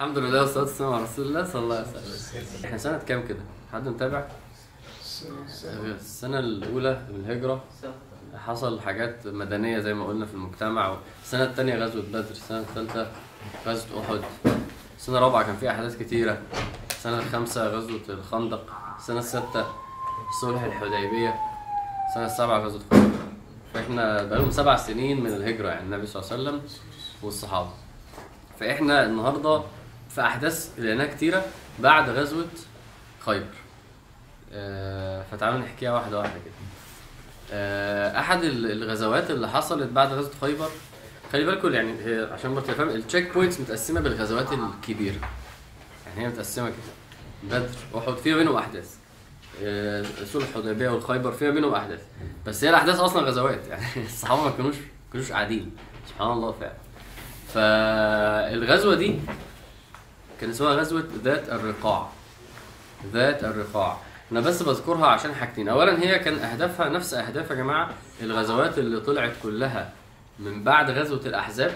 الحمد لله والصلاة والسلام على رسول الله صلى الله عليه وسلم. إحنا سنة كام كده؟ حد متابع؟ السنة الأولى من الهجرة. حصل حاجات مدنية زي ما قلنا في المجتمع السنة التانية غزوة بدر السنة التالتة غزوة أحد. السنة الرابعة كان فيها أحداث كتيرة. السنة الخامسة غزوة الخندق. السنة الستة صلح الحديبية. السنة السابعة غزوة خيبر فإحنا بقالهم سبع سنين من الهجرة يعني النبي صلى الله عليه وسلم والصحابة. فإحنا النهارده في أحداث لقيناها كتيرة بعد غزوة خيبر. آه، فتعالوا نحكيها واحدة واحدة كده. آه، أحد ال- الغزوات اللي حصلت بعد غزوة خيبر خلي بالكم يعني عشان برضه تفهم ال checkpoints متقسمة بالغزوات الكبيرة. يعني هي متقسمة كده. بدر أحد فيها بينهم أحداث. آه، صلح الحديبية والخيبر فيها بينهم أحداث. بس هي الأحداث أصلا غزوات. يعني الصحابة ما كانوش ما كانوش قاعدين. سبحان الله فعلا. فالغزوة دي كان اسمها غزوة ذات الرقاع. ذات الرقاع. أنا بس بذكرها عشان حاجتين. اولا هي كان أهدافها نفس أهداف يا جماعة الغزوات اللي طلعت كلها من بعد غزوة الأحزاب.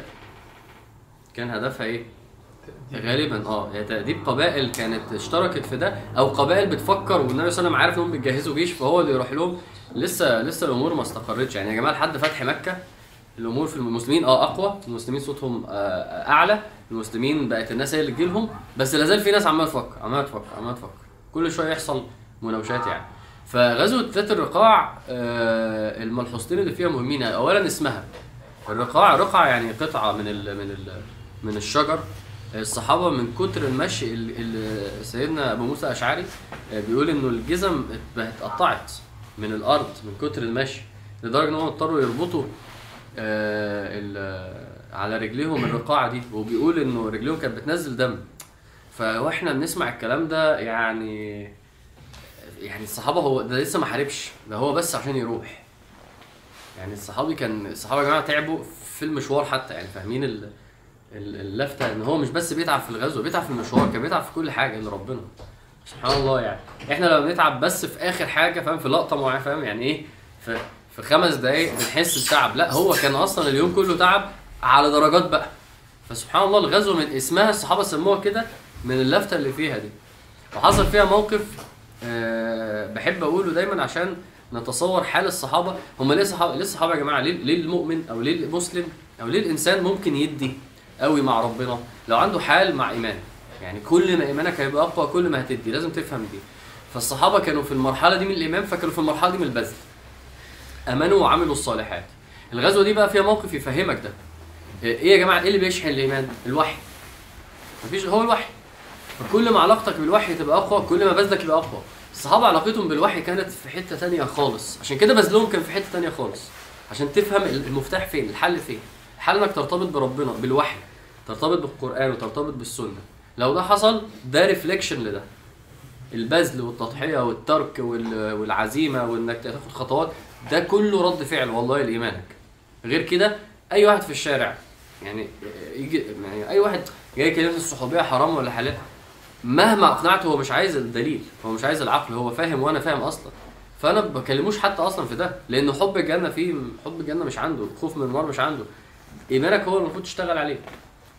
كان هدفها إيه؟ غالبا آه هي تأديب قبائل كانت اشتركت في ده أو قبائل بتفكر والنبي صلى الله عليه وسلم عارف انهم بيجهزوا جيش فهو اللي يروح لهم. لسه لسه الأمور ما استقرتش. يعني يا جماعة لحد فتح مكة الأمور في المسلمين آه أقوى المسلمين صوتهم آه أعلى المسلمين بقت الناس هي اللي تجيلهم. بس لا زال في ناس عمالة تفكر عمالة تفكر عمالة تفكر. كل شوية يحصل مناوشات يعني. فغزوة ذات الرقاع آه الملحوظتين اللي فيها مهمين اولا اسمها. الرقاع رقعة يعني قطعة من ال من ال من الشجر. الصحابة من كتر المشي ال- ال- سيدنا أبو موسى الأشعري آه، بيقول إنه الجزم ات- اتقطعت من الأرض من كتر المشي لدرجة إن هم اضطروا يربطوا آه، على رجليهم الرقاعة دي وبيقول إنه رجليهم كانت بتنزل دم. فاحنا بنسمع الكلام ده يعني يعني الصحابة هو ده لسه ما حاربش ده هو بس عشان يروح. يعني الصحابي كان الصحابة يا جماعة تعبوا في المشوار حتى يعني فاهمين ال- ال- اللفتة إن هو مش بس بيتعب في الغزو بيتعب في المشوار كان بيتعب في كل حاجة الا ربنا. سبحان الله يعني. إحنا لما بنتعب بس في آخر حاجة فاهم في لقطة معينة فاهم يعني إيه في في خمس دقايق بنحس بتعب. لا هو كان أصلا اليوم كله تعب على درجات بقى. فسبحان الله الغزوة من اسمها الصحابة سموها كده من اللفتة اللي فيها دي. وحصل فيها موقف آه، بحب أقوله دايما عشان نتصور حال الصحابة. هم ليه صحابة ليه الصحابة يا جماعة؟ ليه ليه المؤمن أو ليه المسلم أو ليه الإنسان ممكن يدي قوي مع ربنا؟ لو عنده حال مع إيمان. يعني كل ما إيمانك هيبقى أقوى كل ما هتدي. لازم تفهم دي. فالصحابة كانوا في المرحلة دي من الإيمان فكانوا في المرحلة دي من البذل. آمنوا وعملوا الصالحات. الغزوة دي بقى فيها موقف يفهمك ده. إيه يا جماعة؟ إيه اللي بيشحن الإيمان؟ الوحي. مفيش هو الوحي. فكل ما علاقتك بالوحي تبقى أقوى كل ما بذلك يبقى أقوى. الصحابة علاقتهم بالوحي كانت في حتة تانية خالص. عشان كده بذلهم كان في حتة تانية خالص. عشان تفهم المفتاح فين الحل فين. الحل إنك ترتبط بربنا بالوحي. ترتبط بالقرآن وترتبط بالسنة. لو ده حصل ده ريفليكشن لده. البذل والتضحية والترك وال- والعزيمة وإنك تاخد خطوات ده كله رد فعل والله لإيمانك. غير كده أي واحد في الشارع يعني يجي يعني أي واحد جاي يكلمني الصحوبية حرام ولا حلال مهما أقنعته هو مش عايز الدليل هو مش عايز العقل هو فاهم وأنا فاهم أصلا. فأنا ما بكلموش حتى أصلا في ده لأن حب الجنة فيه حب الجنة مش عنده خوف من النار مش عنده. إيمانك هو المفروض تشتغل عليه.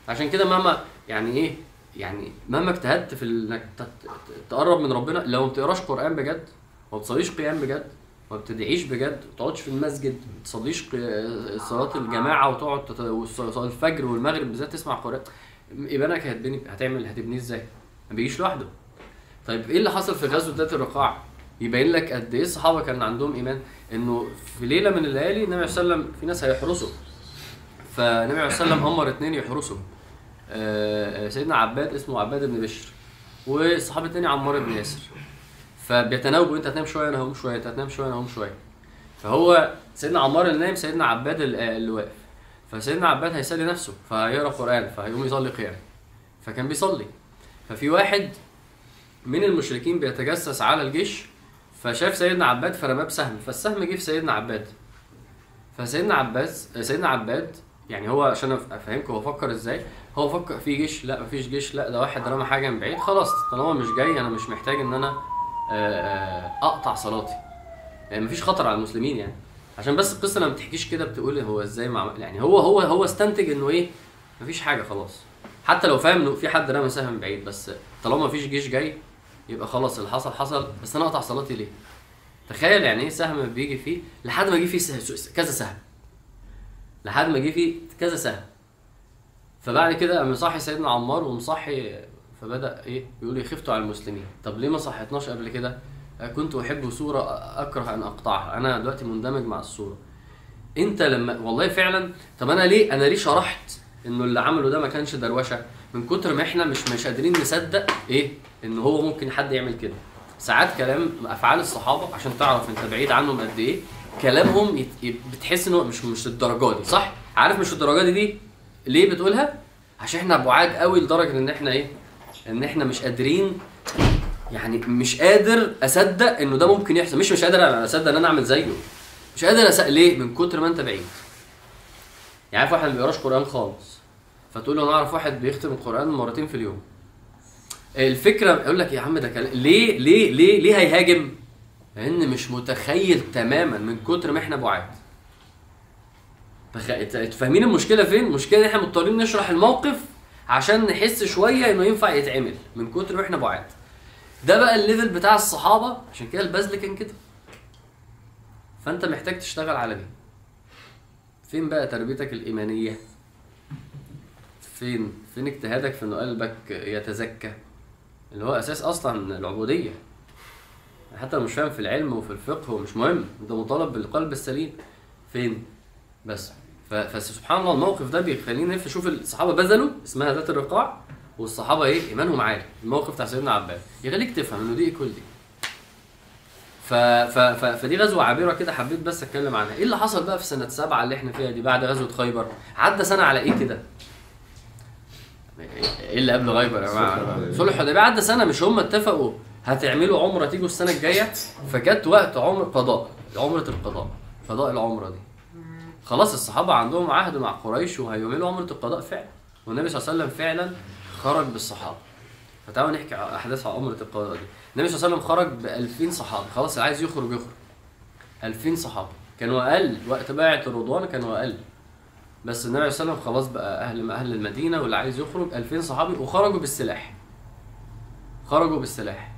عشان كده مهما يعني إيه يعني مهما اجتهدت في إنك تقرب من ربنا لو ما بتقراش قرآن بجد ما بتصليش قيام بجد ما بتدعيش بجد ما بتقعدش في المسجد ما بتصليش ق- صلاة الجماعة وتقعد وص- الفجر والمغرب بالذات تسمع قران ايمانك هتبني هتعمل هتبنيه إزاي؟ ما بيجيش لوحده. طيب إيه اللي حصل في غزوة ذات الرقاع؟ يبين لك قد إيه الصحابة كان عندهم إيمان إنه في ليلة من الليالي النبي صلى الله عليه وسلم في ناس هيحرسوا. فالنبي عليه الصلاه والسلام أمر اتنين يحرسوا. آه، آه، سيدنا عباد اسمه عباد بن بشر والصحابي التاني عمار بن ياسر. فبيتناوبوا انت هتنام شوية أنا هقوم شوية انت هتنام شوية أنا هقوم شوية. فهو سيدنا عمار اللي نايم سيدنا عباد ال- اللي واقف. فسيدنا عباد هيسلي نفسه فهيقرأ قرآن فهيقوم يصلي قيام فكان بيصلي. ففي واحد من المشركين بيتجسس على الجيش فشاف سيدنا عباد فرماه بسهم فالسهم جه في سيدنا عباد. فسيدنا عباس سيدنا عباد يعني هو عشان أفهمكم هو فكر إزاي؟ هو فكر في جيش لا مفيش جيش لا ده واحد رمى حاجة من بعيد خلاص طالما مش جاي أنا مش محتاج إن أنا أقطع صلاتي. يعني مفيش خطر على المسلمين يعني. عشان بس القصة لما بتحكيش كده بتقول هو إزاي مع يعني هو هو هو استنتج إنه إيه مفيش حاجة خلاص. حتى لو فاهم إنه في حد رمى سهم بعيد بس طالما مفيش جيش جاي يبقى خلاص اللي حصل حصل. بس أنا أقطع صلاتي ليه؟ تخيل يعني إيه سهم بيجي فيه لحد ما يجي فيه كذا سهم. لحد ما يجي فيه كذا سهم. فبعد كده قام مصحي سيدنا عمار ومصحي فبدأ إيه؟ يقول لي خفتوا على المسلمين. طب ليه ما صحتناش قبل كده؟ كنت أحب صورة أكره أن أقطعها. أنا دلوقتي مندمج مع الصورة. أنت لما والله فعلا طب أنا ليه أنا ليه شرحت إنه اللي عمله ده ما كانش دروشة؟ من كتر ما إحنا مش مش قادرين نصدق إيه؟ ان هو ممكن حد يعمل كده. ساعات كلام أفعال الصحابة عشان تعرف أنت بعيد عنهم قد إيه كلامهم. يت- بتحس ان هو مش مش الدرجة دي صح؟ عارف مش الدرجة دي دي؟ ليه بتقولها؟ عشان إحنا بعاد قوي لدرجة إن إحنا إيه؟ إن إحنا مش قادرين يعني مش قادر أصدق إنه ده ممكن يحصل. مش مش قادر أصدق إن أنا أعمل زيه. مش قادر أصدق ليه؟ من كتر ما أنت بعيد. يعني عارف واحد ما بيقراش قرآن خالص فتقول له أنا أعرف واحد بيختم القرآن مرتين في اليوم. الفكرة يقول لك يا عم ده كلام ليه ليه ليه ليه هيهاجم؟ لأن مش متخيل تماما من كتر ما إحنا بعاد. فاهمين المشكلة فين؟ المشكلة إن إحنا مضطرين نشرح الموقف عشان نحس شوية إنه ينفع يتعمل من كتر ما إحنا بعاد. ده بقى الليفل بتاع الصحابة عشان كده البذل كان كده. فأنت محتاج تشتغل على دي فين بقى تربيتك الإيمانية؟ فين؟ فين اجتهادك في ان قلبك يتزكى؟ اللي هو أساس أصلا العبودية. حتى لو مش فاهم في العلم وفي الفقه ومش مهم أنت مطالب بالقلب السليم. فين؟ بس. فسبحان الله الموقف ده بيخلينا نلف نشوف الصحابة بذلوا اسمها ذات الرقاع والصحابة إيه؟ إيمانهم عالي. الموقف بتاع سيدنا عباس. يخليك تفهم إنه دي كل دي. ف... ف... ف... فدي غزوة عابرة كده حبيت بس أتكلم عنها. إيه اللي حصل بقى في سنة سبعة اللي إحنا فيها دي بعد غزوة خيبر؟ عدى سنة على إيه كده؟ إيه اللي قبل خيبر يا جماعة؟ صلح الحديبيه عدى سنة مش هم اتفقوا هتعملوا عمرة تيجوا السنة الجاية؟ فجت وقت عمر قضاء عمرة القضاء قضاء العمرة دي. خلاص الصحابة عندهم عهد مع قريش وهيعملوا عمره القضاء فعلا. والنبي صلى الله عليه وسلم فعلا خرج بالصحابة. فتعالوا نحكي أحداث عمره القضاء دي. النبي صلى الله عليه وسلم خرج ب 2000 صحابي خلاص اللي عايز يخرج يخرج. 2000 صحابي كانوا أقل. وقت بيعه الرضوان كانوا أقل. بس النبي صلى الله عليه وسلم خلاص بقى أهل أهل المدينة واللي عايز يخرج 2000 صحابي وخرجوا بالسلاح. خرجوا بالسلاح.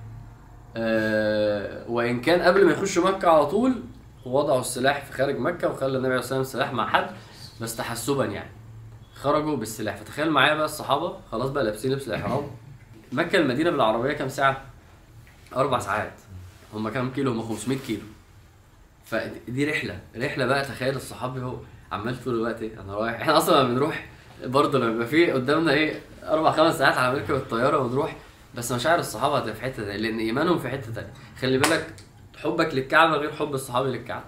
آه وإن كان قبل ما يخشوا مكة على طول وضعوا السلاح في خارج مكة وخلى النبي عليه الصلاة والسلام السلاح مع حد بس تحسبا يعني. خرجوا بالسلاح. فتخيل معايا بقى الصحابة خلاص بقى لابسين لبس الإحرام. مكة المدينة بالعربية كام ساعة؟ أربع ساعات. هم كام كيلو؟ هم 500 كيلو. فدي رحلة. رحلة بقى تخيل الصحابي هو عمال طول الوقت إيه؟ أنا رايح. إحنا أصلا لما بنروح برضه لما في قدامنا إيه؟ أربع خمس ساعات على ما نركب الطيارة ونروح. بس مشاعر الصحابة هتبقى في حتة تانية لأن إيمانهم في حتة تانية. خلي بالك حبك للكعبة غير حب الصحابي للكعبة.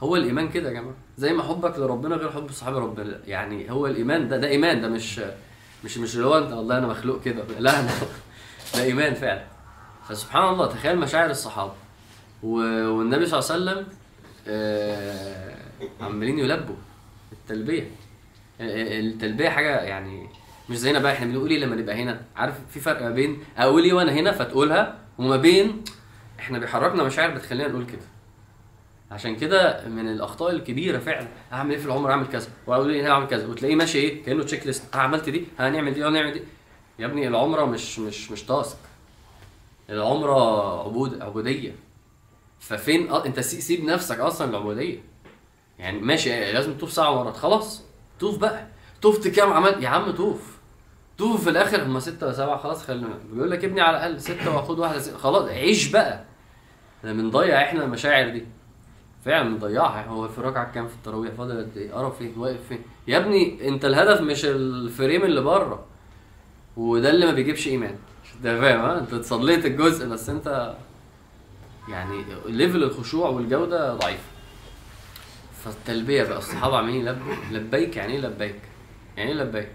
هو الإيمان كده يا جماعة. زي ما حبك لربنا غير حب الصحابة ربنا يعني هو الإيمان ده ده إيمان ده مش مش مش اللي هو أنت والله أنا مخلوق كده. لا لا ده إيمان فعلا. فسبحان الله تخيل مشاعر الصحابة. والنبي صلى الله عليه وسلم آه، عمالين يلبوا التلبية. آه، التلبية حاجة يعني مش زينا بقى إحنا بنقول إيه لما نبقى هنا؟ عارف في فرق ما بين أقول إيه وأنا هنا فتقولها وما بين إحنا بيحركنا مشاعر بتخلينا نقول كده. عشان كده من الأخطاء الكبيرة فعلا أعمل إيه في العمر؟ أعمل كذا. وأقول إيه؟ أعمل كذا. وتلاقيه ماشي إيه؟ كأنه checklist آه عملت دي؟ هنعمل دي؟ هنعمل دي. يا ابني العمره مش مش مش task العمره عبود عبودية. ففين؟ أ... أنت سي- سيب نفسك أصلا العبوديه يعني ماشي لازم تطوف ساعة ورا. خلاص. طوف بقى. طفت كام عمل؟ يا عم طوف. طوف في الآخر. هم ستة ولا سبعة خلاص خلينا. بيقول لك ابني على الأقل ستة واخد واحدة ستة. خلاص. عيش بقى. إحنا بنضيع إحنا المشاعر دي. فعلا بنضيعها. هو في ركعة كام في التراويح؟ فاضل قد إيه؟ قرف فين؟ واقف فين؟ يا ابني انت الهدف مش ال frame اللي بره. وده اللي ما بيجيبش إيمان. ده فاهم؟ انت صليت الجزء بس انت يعني level الخشوع والجودة ضعيفه فالتلبية بقى الصحابة عمالين يلبوا لبيك؟ يعني إيه لبيك؟ يعني إيه لبيك؟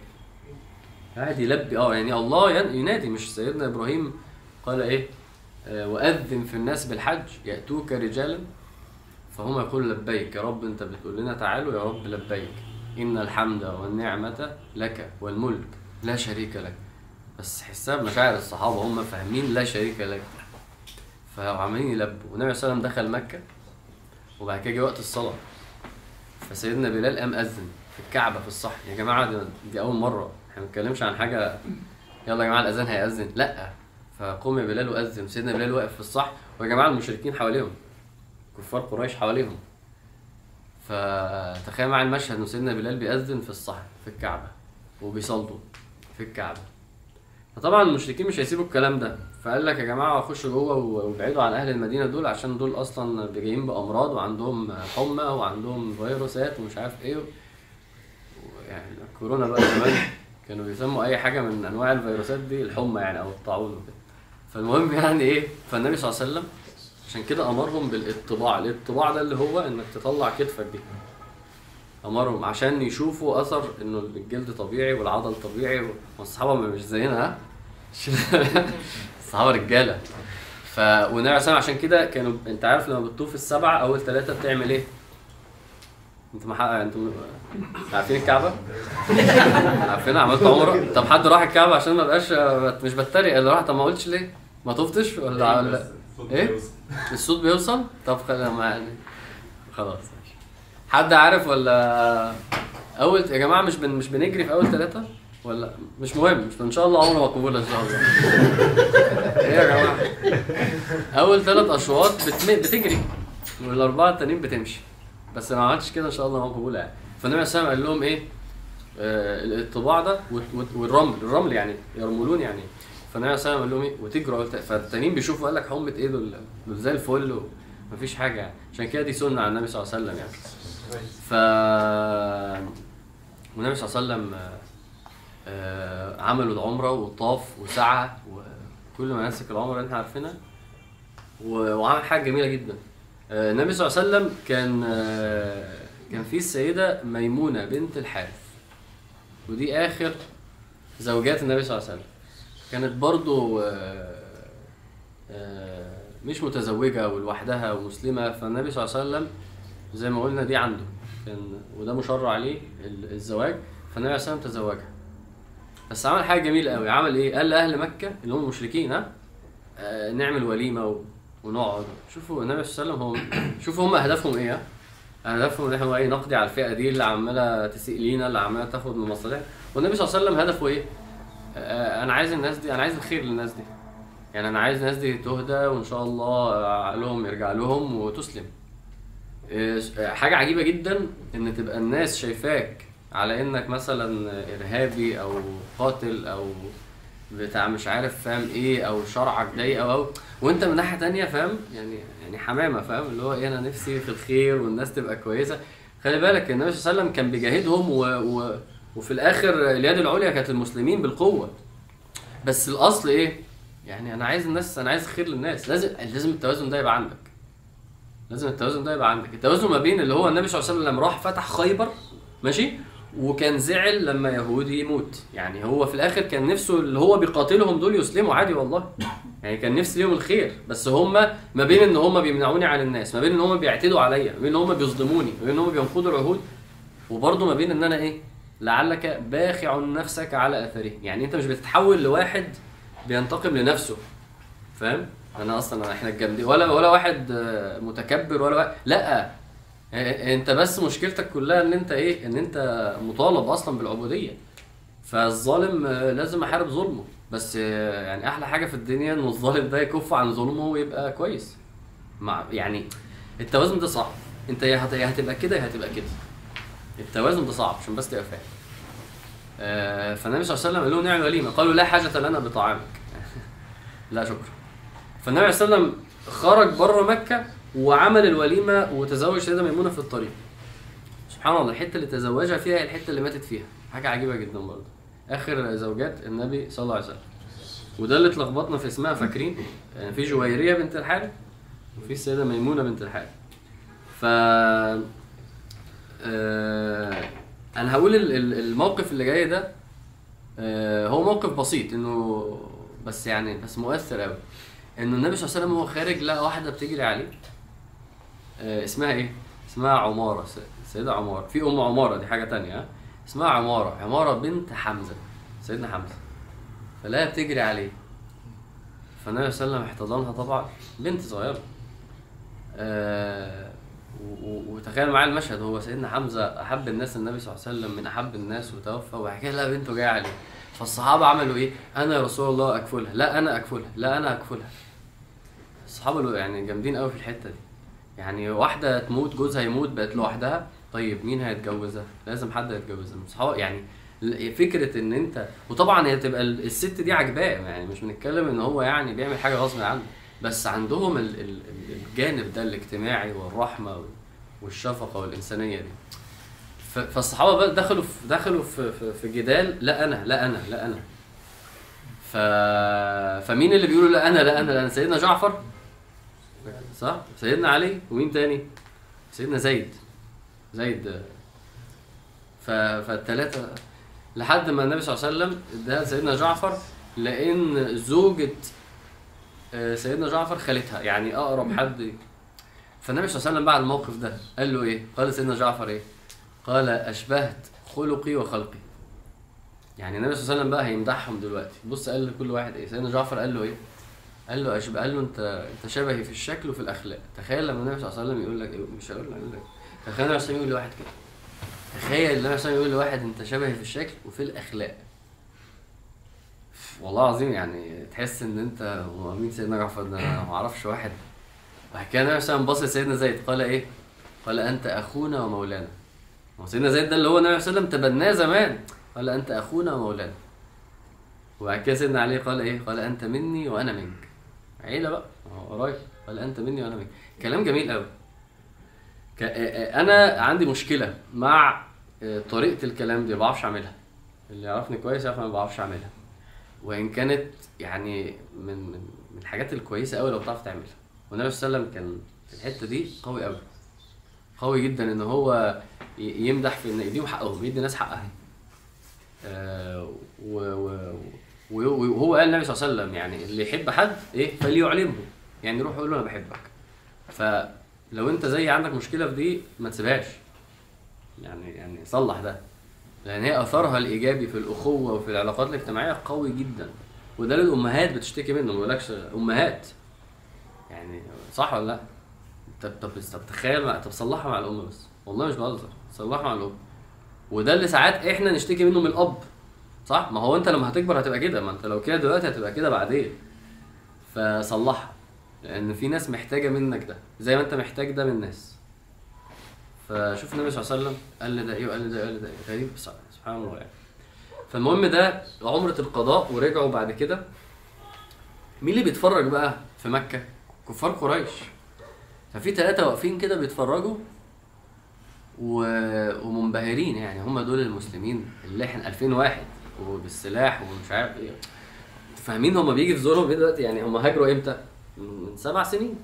قاعد يلبي. آه يعني الله ين- ينادي. مش سيدنا إبراهيم قال إيه؟ آه وأذن في الناس بالحج يأتوك رجالا فهم يقول لبيك يا رب أنت بتقول لنا تعالوا يا رب لبيك. إن الحمد والنعمة لك والملك لا شريك لك. بس حساب مشاعر الصحابة هم فاهمين لا شريك لك. فعمالين يلبوا. والنبي صلى الله عليه وسلم دخل مكة وبعد كده جه وقت الصلاة. فسيدنا بلال قام أذن في الكعبة في الصحن يا جماعة دي, دي أول مرة. إحنا ما بنتكلمش عن حاجة يلا يا جماعة الأذان هيأذن. لأ. فقوم يا بلال وأذن. سيدنا بلال واقف في الصح. ويا جماعة المشركين حواليهم كفار قريش حواليهم. فتخيل معايا المشهد ان سيدنا بلال بيأذن في الصح في الكعبة وبيصلوا في الكعبة. فطبعا المشركين مش هيسيبوا الكلام ده. فقال لك يا جماعة خشوا جوه وابعدوا عن أهل المدينة دول عشان دول أصلا جايين بأمراض وعندهم حمى وعندهم فيروسات ومش عارف إيه يعني كورونا بقى زمان كانوا بيسموا أي حاجة من أنواع الفيروسات دي الحمى يعني أو الطاعون وكده. فالمهم يعني إيه فالنبي صلى الله عليه وسلم عشان كده أمرهم بالاطباع الاطباع ده اللي هو إنك تطلع كتفك دي أمرهم عشان يشوفوا أثر إنه الجلد طبيعي والعضل طبيعي والصحابة مش زينا ها الصحابه رجالة ف والنبي عليه عشان كده كانوا أنت عارف لما بتطوف السبعة أول ثلاثة بتعمل إيه؟ أنتوا محقق أنتوا عارفين الكعبة؟ عارفينها عملت عمرة؟ طب حد راح الكعبة عشان ما بقاش مش بتريق اللي راح طب ما قلتش ليه؟ ما طفتش؟ ولا ولا إيه؟ الصوت بيوصل؟ طب يعني خلاص ماشي. حد عارف ولا اول يا جماعة مش بن... مش بنجري في أول ثلاثة ولا مش مهم مش إن شاء الله عمره مقبوله إن شاء الله. إيه يا جماعة؟ أول ثلاث أشواط بتم... بتجري والأربعة التانيين بتمشي. بس ما عملتش كده إن شاء الله مقبوله يعني. فالنبي عليه الصلاه قال لهم إيه؟ آه الطباع ده والرمل الرمل يعني يرملون يعني. فالنبي عليه الصلاه والسلام قال لهم إيه وتجروا فالتانيين بيشوفوا قال لك حمة إيه دول؟ دول زي الفل ومفيش حاجة. يعني عشان كده دي سنة على النبي صلى الله عليه وسلم يعني. ف والنبي صلى الله عليه وسلم آه عملوا العمرة وطاف وسعى وكل مناسك العمرة اللي إحنا عارفينها. وعمل حاجة جميلة جدا. آه النبي صلى الله عليه وسلم كان آه كان في السيدة ميمونة بنت الحارث. ودي آخر زوجات النبي صلى الله عليه وسلم. كانت برضو مش متزوجة ولوحدها ومسلمة فالنبي صلى الله عليه وسلم زي ما قلنا دي عنده. كان وده مشرع عليه الزواج فالنبي عليه الصلاة والسلام تزوجها. بس عمل حاجة جميلة قوي. عمل إيه؟ قال لأهل مكة اللي هم المشركين ها آه نعمل وليمة. ونقعد. شوفوا النبي صلى الله عليه وسلم هم شوفوا هم أهدافهم إيه أهدافهم إن إحنا إيه نقضي على الفئة دي اللي عمالة تسيء لينا اللي عمالة تاخد من مصالحنا. والنبي صلى الله عليه وسلم هدفه إيه؟ آه أنا عايز الناس دي أنا عايز الخير للناس دي. يعني أنا عايز الناس دي تهدى وإن شاء الله عقلهم يرجع لهم وتسلم. حاجة عجيبة جدا إن تبقى الناس شايفاك على إنك مثلا إرهابي أو قاتل أو بتاع مش عارف فاهم إيه؟ أو شرعك ضيق أو أو وأنت من ناحية تانية فاهم؟ يعني يعني حمامة فاهم؟ اللي هو إيه أنا نفسي في الخير والناس تبقى كويسة. خلي بالك النبي صلى الله عليه وسلم كان بيجاهدهم و... و... وفي الآخر اليد العليا كانت المسلمين بالقوة. بس الأصل إيه؟ يعني أنا عايز الناس أنا عايز الخير للناس. لازم لازم التوازن ده يبقى عندك. لازم التوازن ده يبقى عندك. التوازن ما بين اللي هو النبي صلى الله عليه وسلم راح فتح خيبر ماشي؟ وكان زعل لما يهودي يموت. يعني هو في الآخر كان نفسه اللي هو بيقاتلهم دول يسلموا عادي والله. يعني كان نفسي ليهم الخير. بس هم ما بين إن هم بيمنعوني عن الناس ما بين إن هم بيعتدوا عليا ما بين إن هم بيظلموني ما بين إن هم بينقضوا العهود وبرضه ما بين إن أنا إيه؟ لعلك باخع نفسك على أثره. يعني أنت مش بتتحول لواحد بينتقم لنفسه. فاهم؟ أنا أصلا إحنا الجامدين ولا ولا واحد متكبر ولا واحد لأ. أنت بس مشكلتك كلها إن أنت إيه؟ إن أنت مطالب أصلا بالعبودية. فالظالم لازم أحارب ظلمه. بس يعني أحلى حاجة في الدنيا إن الظالم ده يكف عن ظلمه ويبقى كويس. مع يعني التوازن ده صعب. أنت يا هتبقى كده يا هتبقى كده. التوازن ده صعب عشان بس تبقى فاهم. آه فالنبي صلى الله عليه وسلم قال لهم نعم وليمة. قالوا لا حاجة لنا بطعامك. لا شكرا فالنبي عليه الصلاه والسلام خرج بره مكة وعمل الوليمة وتزوج سيدة ميمونة في الطريق. سبحان الله الحتة اللي تزوجها فيها الحتة اللي ماتت فيها. حاجة عجيبة جدا برضه. آخر زوجات النبي صلى الله عليه وسلم. وده اللي اتلخبطنا في اسمها فاكرين؟ يعني في جويرية بنت الحارث وفي السيده ميمونة بنت الحارث. ف آه أنا هقول الموقف اللي جاي ده آه هو موقف بسيط إنه بس يعني بس مؤثر قوي إنه النبي صلى الله عليه وسلم وهو خارج لقى واحدة بتجري عليه. آه اسمها إيه؟ اسمها عمارة سيدة عمارة. في أم عمارة دي حاجة تانية اسمها عمارة عمارة بنت حمزة سيدنا حمزة. فلاقيها بتجري عليه. فالنبي صلى الله عليه وسلم احتضنها طبعا بنت صغيرة. آه وتخيل معايا المشهد هو سيدنا حمزة أحب الناس النبي صلى الله عليه وسلم من أحب الناس وتوفى كده لقى بنته جاية عليه فالصحابة عملوا إيه؟ أنا يا رسول الله أكفلها، لا أنا أكفلها، لا أنا أكفلها. الصحابة يعني جامدين قوي في الحتة دي. يعني واحدة تموت جوزها يموت بقت لوحدها طيب مين هيتجوزها؟ لازم حد يتجوزها الصحابة يعني فكرة إن أنت وطبعا هي تبقى ال- الست دي عجباه يعني مش بنتكلم إن هو يعني بيعمل حاجة غصب عنه بس عندهم ال- ال- ال- الجانب ده الاجتماعي والرحمة وال- والشفقة والإنسانية دي. فالصحابة بقى دخلوا في دخلوا في, في, في جدال لا أنا لا أنا لا أنا. ف... فمين اللي بيقولوا لا أنا لا أنا؟ لا أنا. سيدنا جعفر صح؟ سيدنا علي ومين تاني؟ سيدنا زيد. زيد. ف... فالتلاتة لحد ما النبي صلى الله عليه وسلم اداها سيدنا جعفر لأن زوجة سيدنا جعفر خالتها يعني أقرب حد. فالنبي صلى الله عليه وسلم بعد الموقف ده قال له إيه؟ قال سيدنا جعفر إيه؟ قال أشبهت خلقي وخلقي. يعني النبي صلى الله عليه وسلم بقى هيمدحهم دلوقتي. بص قال لكل واحد إيه؟ سيدنا جعفر قال له إيه؟ قال له أشبه قال له أنت أنت شبهي في الشكل وفي الأخلاق. تخيل لما النبي صلى الله عليه وسلم يقول لك إيه؟ مش هقول لك تخيل النبي صلى الله عليه وسلم يقول لواحد كده. تخيل النبي صلى الله عليه وسلم يقول لواحد أنت شبهي في الشكل وفي الأخلاق. والله العظيم يعني تحس إن أنت مين سيدنا جعفر ده أنا ما أعرفش واحد. كده النبي عليه بص لسيدنا زيد قال إيه؟ قال أنت أخونا ومولانا. هو سيدنا زيد ده اللي هو النبي صلى الله عليه وسلم تبناه زمان. قال أنت أخونا ومولانا. وبعد كده سيدنا علي قال إيه؟ قال أنت مني وأنا منك. عيلة بقى. هو قريب. قال أنت مني وأنا منك. كلام جميل قوي أنا عندي مشكلة مع آه، طريقة الكلام دي ما بعرفش أعملها. اللي يعرفني كويس يعرف أنا ما بعرفش أعملها. وإن كانت يعني من من من الحاجات الكويسة قوي لو بتعرف تعملها. والنبي صلى الله عليه وسلم كان في الحتة دي قوي قوي قوي جدا إن هو يمدح في إن يديهم حقهم يدي الناس حقها. آه، و- و- وهو قال النبي صلى الله عليه وسلم يعني اللي يحب حد إيه؟ فليعلمه. يعني روح قول له أنا بحبك. فلو أنت زي عندك مشكلة في دي ما تسيبهاش. يعني يعني صلح ده. لأن هي اثرها الإيجابي في الأخوة وفي العلاقات الاجتماعية قوي جدا. وده اللي الأمهات بتشتكي منه ما بقولكش أمهات. يعني صح ولا لأ؟ طب طب طب تخيل مع- طب صلحها مع الأم بس. والله مش بهزر. صلحها مع الأم. وده اللي ساعات إحنا نشتكي منه من الأب. صح؟ ما هو أنت لما هتكبر هتبقى كده. ما أنت لو كده دلوقتي هتبقى كده بعدين. فصلحها. لأن في ناس محتاجة منك ده. زي ما أنت محتاج ده من الناس. فشوف النبي صلى الله عليه وسلم قال لي ده إيه وقال لي ده إيه، وقال لي ده إيه؟ غريب سبحان الله يعني. فالمهم ده عمرة القضاء ورجعوا بعد كده. مين اللي بيتفرج بقى في مكة؟ كفار قريش. ففي ثلاثة واقفين كده بيتفرجوا و... ومنبهرين يعني هم دول المسلمين اللي إحنا 2000 واحد وبالسلاح ومش عارف إيه. فاهمين هم بيجي في زورهم إيه دلوقتي؟ يعني هم هاجروا إمتى؟ من سبع سنين.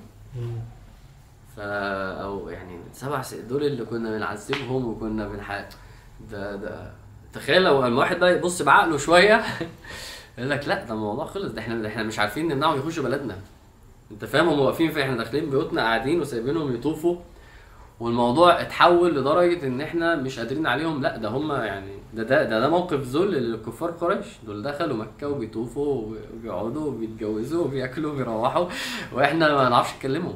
فا أو يعني سبع دول اللي كنا بنعذبهم وكنا بنح ده ده تخيل لو الواحد بقى يبص بعقله شوية يقول لك لا ده الموضوع خلص ده إحنا إحنا مش عارفين نمنعهم يخشوا بلدنا. أنت فاهم؟ هم واقفين في إحنا داخلين بيوتنا قاعدين وسايبينهم يطوفوا. والموضوع اتحول لدرجة إن إحنا مش قادرين عليهم. لا ده هم يعني ده ده ده, ده موقف ذل للكفار قريش. دول دخلوا مكة وبيطوفوا وبيقعدوا وبيتجوزوا وبياكلوا وبيروحوا. وإحنا ما نعرفش نكلمهم.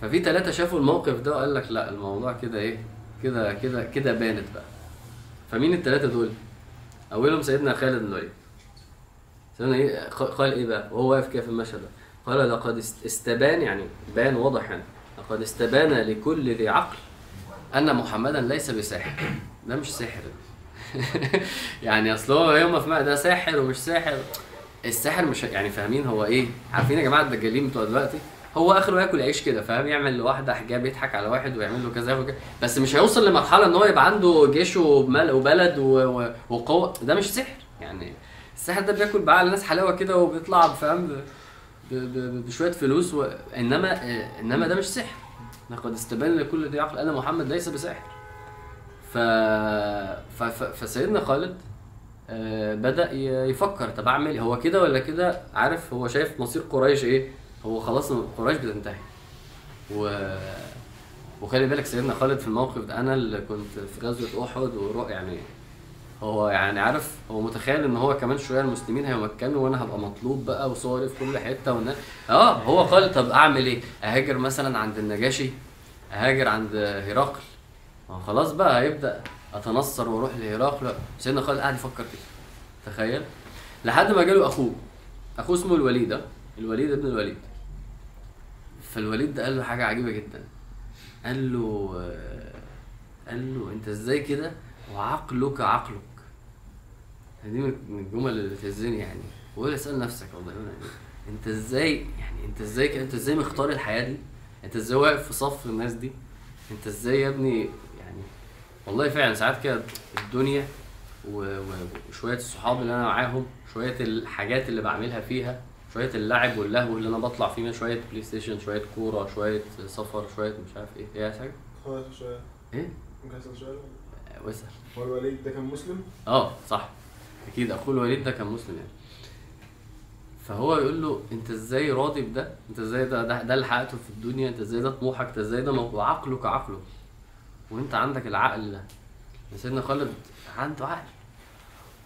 ففي ثلاثة شافوا الموقف ده وقال لك لا الموضوع كده إيه كده كده كده بانت بقى. فمين الثلاثة دول؟ أولهم سيدنا خالد بن الوليد. سيدنا إيه قال إيه بقى؟ وهو واقف كده في المشهد ده. قال لقد است- استبان يعني بان واضح يعني. لقد استبان لكل ذي عقل أن محمدا ليس بساحر. ده مش ساحر. يعني أصل هو يوم في ده ساحر ومش ساحر. الساحر مش يعني فاهمين هو إيه؟ عارفين يا جماعة الدجالين بتوع دلوقتي؟ هو آخره ياكل عيش كده فاهم؟ يعمل لواحده حجاب يضحك على واحد ويعمل له كذا وكذا. بس مش هيوصل لمرحلة إن هو يبقى عنده جيش وبلد وقوة. ده مش سحر. يعني السحر ده بياكل بعقل الناس حلاوة كده وبيطلع فاهم؟ بشوية فلوس و... إنما آه، إنما ده مش سحر. لقد استبان لكل ذي عقل. ان محمد ليس بساحر ف... ف... ف... فسيدنا خالد آه، بدأ ي- يفكر طب أعمل إيه؟ هو كده ولا كده؟ عارف هو شايف مصير قريش إيه؟ هو خلاص قريش بتنتهي و وخلي بالك سيدنا خالد في الموقف ده أنا اللي كنت في غزوة أحد ورؤ يعني هو يعني عارف هو متخيل إن هو كمان شوية المسلمين هيمكنوا وأنا هبقى مطلوب بقى وصوري في كل حتة والناس آه هو قال طب أعمل إيه؟ أهاجر مثلا عند النجاشي أهاجر عند هرقل ما خلاص بقى هيبدأ أتنصر وأروح لهرقل سيدنا خالد قاعد يفكر كده تخيل لحد ما جاله أخوه أخوه اسمه الوليد؟ الوليد ابن الوليد فالوليد قال له حاجة عجيبة جدا. قال له آه، قال له أنت إزاي كده وعقلك عقلك؟ دي من الجمل اللي تهزني يعني. ولا اسال نفسك والله يعني أنت إزاي يعني أنت إزاي كده؟ أنت إزاي مختار الحياة دي؟ أنت إزاي واقف في صف الناس دي؟ أنت إزاي يا ابني؟ يعني والله فعلا ساعات كده الدنيا وشوية الصحاب اللي أنا معاهم شوية الحاجات اللي بعملها فيها شوية اللعب واللهو اللي أنا بطلع فيه شوية PlayStation شوية كورة شوية سفر شوية مش عارف إيه. إيه حاجة شوية. إيه؟ ممكن اسال سؤال وسع هو الوليد ده كان مسلم؟ آه صح. أكيد أخوه الوليد ده كان مسلم يعني. فهو يقول له أنت إزاي راضي بده؟ أنت إزاي ده ده, ده اللي حققته في الدنيا؟ أنت إزاي ده طموحك؟ أنت إزاي ده وعقلك عقله وأنت عندك العقل ده سيدنا خالد؟ عنده عقل.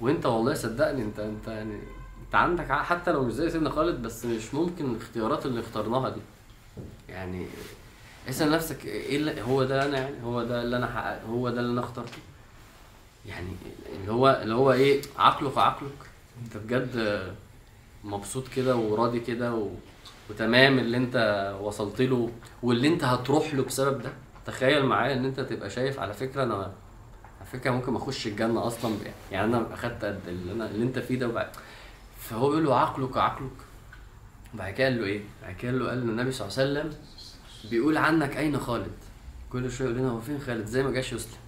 وأنت والله صدقني أنت أنت يعني انت عندك حتى لو مش زي سيدنا خالد بس مش ممكن الاختيارات اللي اخترناها دي. يعني اسأل نفسك إيه اللي هو ده أنا يعني هو ده اللي أنا هو ده اللي أنا اخترته؟ يعني اللي هو اللي هو إيه عقلك عقلك. أنت بجد مبسوط كده وراضي كده و... وتمام اللي أنت وصلت له واللي أنت هتروح له بسبب ده؟ تخيل معايا إن أنت تبقى شايف على فكرة أنا على فكرة ممكن ما اخش الجنة أصلا يعني أنا أخدت قد اللي أنا اللي أنت فيه ده وبعد فهو بيقول له عقلك عقلك وبعد كده قال له إيه؟ بعد كده قال له قال له النبي صلى الله عليه وسلم بيقول عنك أين خالد؟ كل شوية يقول لنا هو فين خالد؟ زي ما جاش يسلم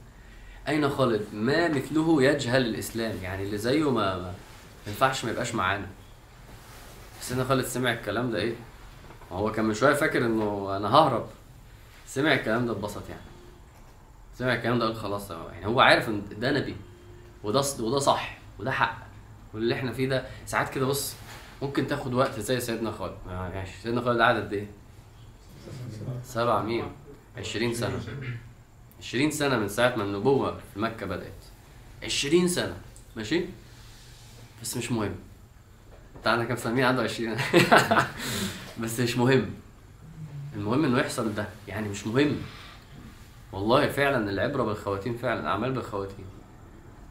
أين خالد؟ ما مثله يجهل الإسلام يعني اللي زيه ما ما ينفعش ما يبقاش معانا سيدنا خالد سمع الكلام ده إيه؟ هو كان من شوية فاكر إنه أنا ههرب سمع الكلام ده اتبسط يعني سمع الكلام ده قال خلاص يعني هو عارف إن ده نبي وده وده صح وده حق واللي إحنا فيه ده ساعات كده بص ممكن تاخد وقت زي سيدنا خالد. ماشي. سيدنا خالد قعد قد إيه؟ سبع مين؟ 20 سنة. 20 سنة من ساعة ما النبوة في مكة بدأت. 20 سنة. ماشي؟ بس مش مهم. انت عندك كام؟ مين عنده 20 بس مش مهم. المهم إنه يحصل ده. يعني مش مهم. والله فعلا العبرة بالخواتيم فعلا الأعمال بالخواتيم.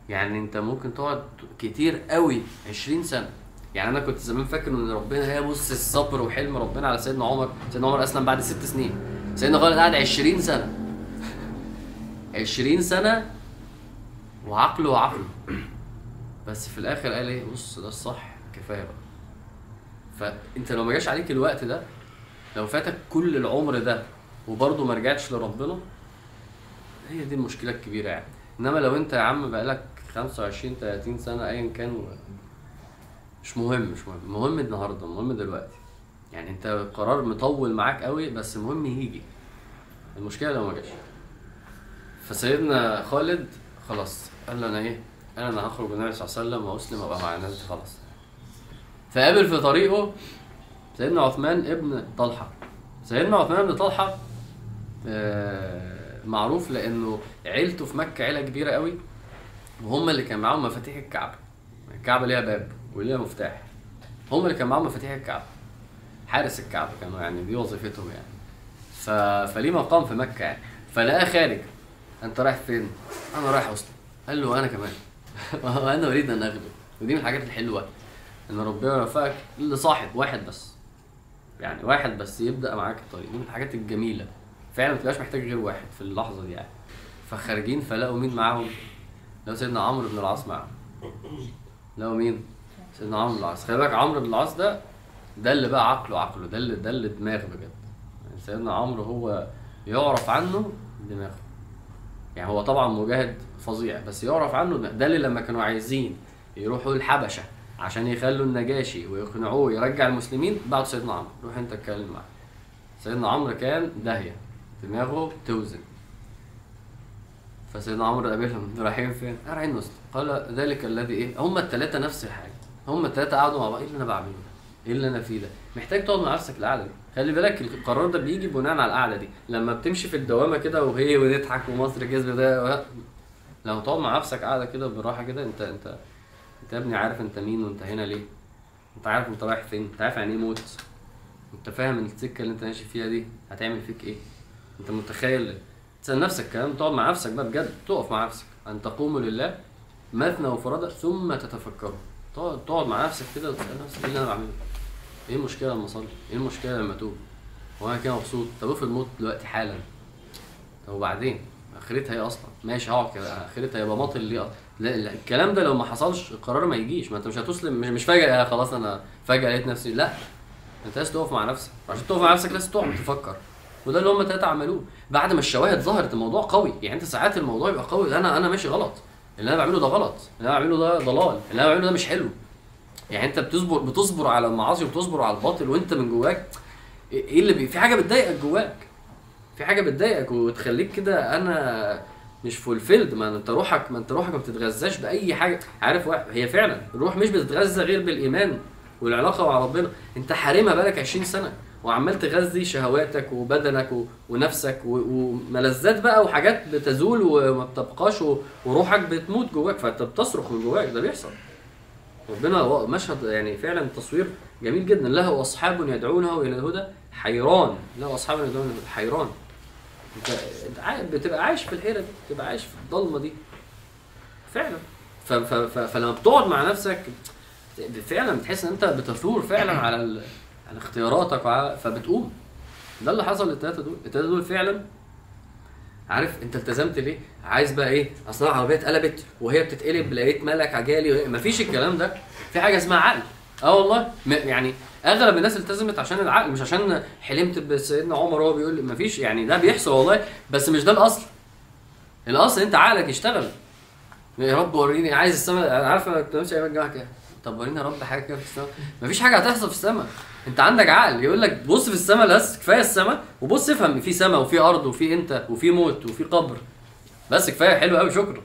يعني انت ممكن تقعد كتير قوي 20 سنة. يعني أنا كنت زمان فاكر إن ربنا هي بص الصبر وحلم ربنا على سيدنا عمر. سيدنا عمر أسلم بعد ست سنين. سيدنا خالد قعد 20 سنة. 20 سنة وعقله وعقله. بس في الآخر قال إيه؟ بص ده الصح. كفاية بقى. فأنت لو ما جاش عليك الوقت ده لو فاتك كل العمر ده وبرضه ما رجعتش لربنا هي دي المشكلة الكبيرة يعني. إنما لو أنت يا عم بقالك 25 30 سنة ايا كان. مش مهم مش مهم. المهم النهارده المهم دلوقتي. يعني أنت قرار مطول معاك قوي بس المهم يجي. المشكلة لو ما جاش. فسيدنا خالد خلاص قال أنا إيه؟ قال أنا هخرج النبي صلى الله عليه وسلم وأسلم وأبقى مع الناس خلاص. فقابل في طريقه سيدنا عثمان ابن طلحة. سيدنا عثمان بن طلحة آه، معروف لأنه عيلته في مكة عيلة كبيرة قوي وهم اللي كان معاهم مفاتيح الكعبة. الكعبة ليها باب وليها مفتاح. هم اللي كان معاهم مفاتيح الكعبة. حارس الكعبة كانوا يعني دي وظيفتهم يعني. ف... فليه مقام في مكة يعني؟ فلقاه خارج. انت رايح فين؟ أنا رايح اسلم قال له أنا كمان. وأنا أريد أن أغلب. ودي من الحاجات الحلوة. إن ربنا يوفقك لصاحب واحد بس. يعني واحد بس يبدأ معاك الطريق. دي من الحاجات الجميلة. فعلا ما تبقاش محتاج غير واحد في اللحظة دي يعني. فخارجين فلقوا مين معاهم؟ لقوا سيدنا عمرو بن العاص معاهم لقوا مين؟ سيدنا عمرو بن العاص. خلي بالك عمرو بن العاص ده ده اللي بقى عقله عقله ده اللي ده اللي دماغ بجد. يعني سيدنا عمرو هو يعرف عنه دماغه. يعني هو طبعا مجاهد فظيع بس يعرف عنه دماغ. ده اللي لما كانوا عايزين يروحوا الحبشة عشان يخلوا النجاشي ويقنعوه يرجع المسلمين بعتوا سيدنا عمرو. روح انت اتكلم معاه. سيدنا عمرو كان داهية. دماغه توزن. فسيدنا عمرو قابلهم رايحين فين؟ "آه، رايحين نسلم قال ذلك الذي إيه؟ هم الثلاثه نفس الحاجة هم الثلاثه قعدوا مع بعض إيه اللي أنا بعمله؟ إيه اللي أنا فيه ده؟ محتاج تقعد مع نفسك القعدة دي خلي بالك القرار ده بيجي بناء على القعدة دي لما بتمشي في الدوامة كده وهي ونضحك ومصر كسب ده و... لما تقعد مع نفسك قاعدة كده بالراحه كده أنت أنت أنت يا ابني عارف أنت مين وأنت هنا ليه؟ أنت عارف أنت رايح فين؟ أنت عارف يعني إيه موت؟ أنت فاهم السكة اللي أنت ماشي فيها دي هتعمل فيك إيه؟ أنت متخيل تسأل نفسك الكلام تقعد مع نفسك بقى بجد تقف مع نفسك أن تقوموا لله مثنى وفرادى ثم تتفكروا تقعد تقعد مع نفسك كده وتسأل نفسك إيه اللي أنا بعمله؟ إيه المشكلة لما أصلي؟ إيه المشكلة لما أتوب؟ هو أنا كده مبسوط طب افرض موت دلوقتي حالا طب وبعدين آخرتها إيه أصلا؟ ماشي هقعد كده آخرتها يبقى باطل ليه أصلاً؟ لا لا الكلام ده لو ما حصلش القرار ما يجيش ما أنت مش هتسلم مش, مش فجأة خلاص أنا فجأة لقيت نفسي لا أنت لازم تقف مع نفسك عشان تقف مع نفسك لازم تقعد تفكر وده اللي هم التلاته عملوه. بعد ما الشواهد ظهرت الموضوع قوي يعني انت ساعات الموضوع يبقى قوي أنا أنا ماشي غلط. اللي أنا بعمله ده غلط اللي أنا بعمله ده ضلال اللي أنا بعمله ده مش حلو. يعني انت بتصبر بتصبر على المعاصي وبتصبر على الباطل وانت من جواك إيه اللي بي... في حاجة بتضايقك جواك. في حاجة بتضايقك وتخليك كده أنا مش فولفيلد ما أنت روحك ما أنت روحك ما بتتغذاش بأي حاجة. عارف واحد هي فعلا الروح مش بتتغذى غير بالإيمان والعلاقة مع ربنا. أنت حارمها بقالك 20 سنة. وعمال تغذي شهواتك وبدنك. ونفسك. وملذات بقى وحاجات بتزول وما بتبقاش. وروحك بتموت جواك فأنت بتصرخ من جواك ده بيحصل ربنا مشهد يعني فعلا تصوير جميل جدا له أصحاب يدعونه إلى الهدى حيران له أصحاب يدعونه الهدى حيران انت بتبقى عايش في الحيرة دي بتبقى عايش في الضلمة دي فعلا. فلما بتقعد مع نفسك فعلا بتحس إن أنت بتثور فعلا على. على اختياراتك وعلى... فبتقوم ده اللي حصل للثلاثه دول. الثلاثه دول فعلا عارف أنت التزمت ليه؟ عايز بقى إيه؟ أصل العربيه اتقلبت وهي بتتقلب لقيت ملك عجالي مفيش الكلام ده. في حاجة اسمها عقل. آه والله. يعني أغلب الناس التزمت عشان العقل مش عشان حلمت بسيدنا عمر وهو بيقول مفيش. يعني ده بيحصل والله بس مش ده الأصل. الأصل أنت عقلك يشتغل. يا رب وريني. عايز السماء عارف أنا كنت ماشي أيام الجامعة كده. طب وريني يا رب حاجة كده في السماء. مفيش حاجة هتحصل في السماء. انت عندك عقل. يقول لك بص في السماء بس كفاية السماء وبص افهم في سماء وفي أرض وفي انت وفي موت وفي قبر. بس كفاية حلو قوي شكرا.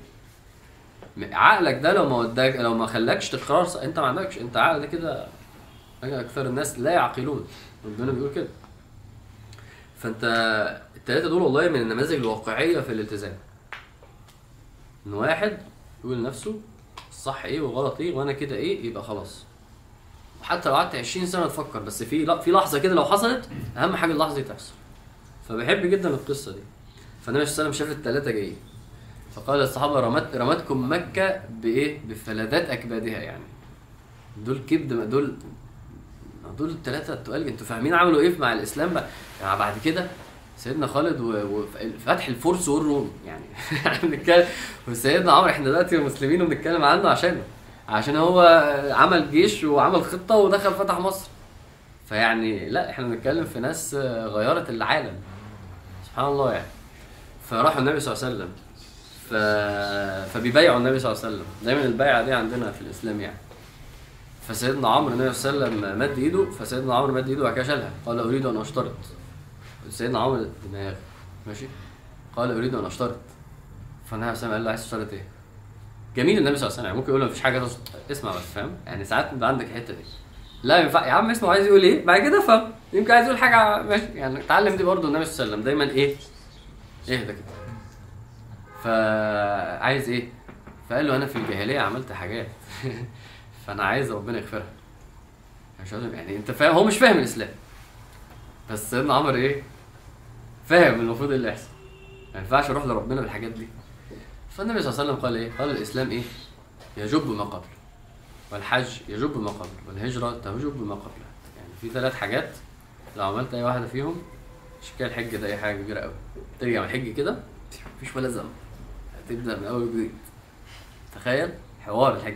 عقلك ده لو ما وداك لو ما خلاكش تقرار ص- انت ما عندكش انت عقل ده كده أكثر الناس لا يعقلون. ربنا بيقول كده. فانت الثلاثه دول والله من النماذج الواقعية في الالتزام. إن واحد يقول لنفسه الصح إيه والغلط إيه وأنا كده إيه يبقى خلاص. وحتى لو قعدت 20 سنة تفكر بس في لا في لحظة كده لو حصلت أهم حاجة اللحظة دي تحصل. فبحب جدا القصة دي. فالنبي صلى الله عليه وسلم شاف الثلاثه جايين. فقال للصحابه رمت رمتكم مكة بإيه؟ بفلذات أكبادها يعني. دول كبد دول دول الثلاثه التقال أنتوا فاهمين عملوا إيه مع الإسلام بقى؟ يعني بعد كده سيدنا خالد وفتح الفرس والروم. يعني بنتكلم وسيدنا عمرو إحنا دلوقتي مسلمين وبنتكلم عنه عشانه. عشان هو عمل جيش وعمل خطة ودخل فتح مصر. فيعني لا إحنا بنتكلم في ناس غيرت العالم. سبحان الله يعني. فراحوا النبي صلى الله عليه وسلم. ف... فبيبايعوا النبي صلى الله عليه وسلم. دايما البيعه دي عندنا في الإسلام يعني. فسيدنا عمرو النبي صلى الله عليه وسلم مد إيده. فسيدنا عمرو مد إيده وبعد كده شالها. قال أريد أن أشترط. سيدنا عمرو دماغ ماشي؟ قال أريد أن أشترط. فالنبي صلى الله عليه قال له عايز تشترط إيه؟ جميل النبي صلى الله عليه وسلم يعني ممكن يقول له مفيش حاجة تص- اسمع بس فاهم؟ يعني ساعات بيبقى عندك الحتة دي. لا ينفع. يا عم اسمع عايز يقول إيه؟ بعد كده افهم. يمكن عايز يقول حاجة ماشي؟ يعني اتعلم دي برضه النبي صلى الله عليه وسلم دايما إيه؟ اهدى كده. فعايز إيه؟ فقال له أنا في الجاهلية عملت حاجات. فأنا عايز ربنا يغفرها. مش عارف- يعني أنت فاهم؟ هو مش فاهم الإسلام. بس سيدنا عمر إيه؟ فاهم المفروض إيه اللي يحصل. ما ينفعش أروح لربنا بالحاجات دي. فالنبي صلى الله عليه وسلم قال إيه؟ قال الإسلام إيه؟ يجب ما قبل. والحج يجب ما قبل. والهجرة تجب ما قبلها يعني في ثلاث حاجات لو عملت أي واحدة فيهم كده الحج ده أي حاجة كبيرة قوي ترجع من الحج كده مفيش ولا ذنب. هتبدأ من أول وجديد. تخيل حوار الحج.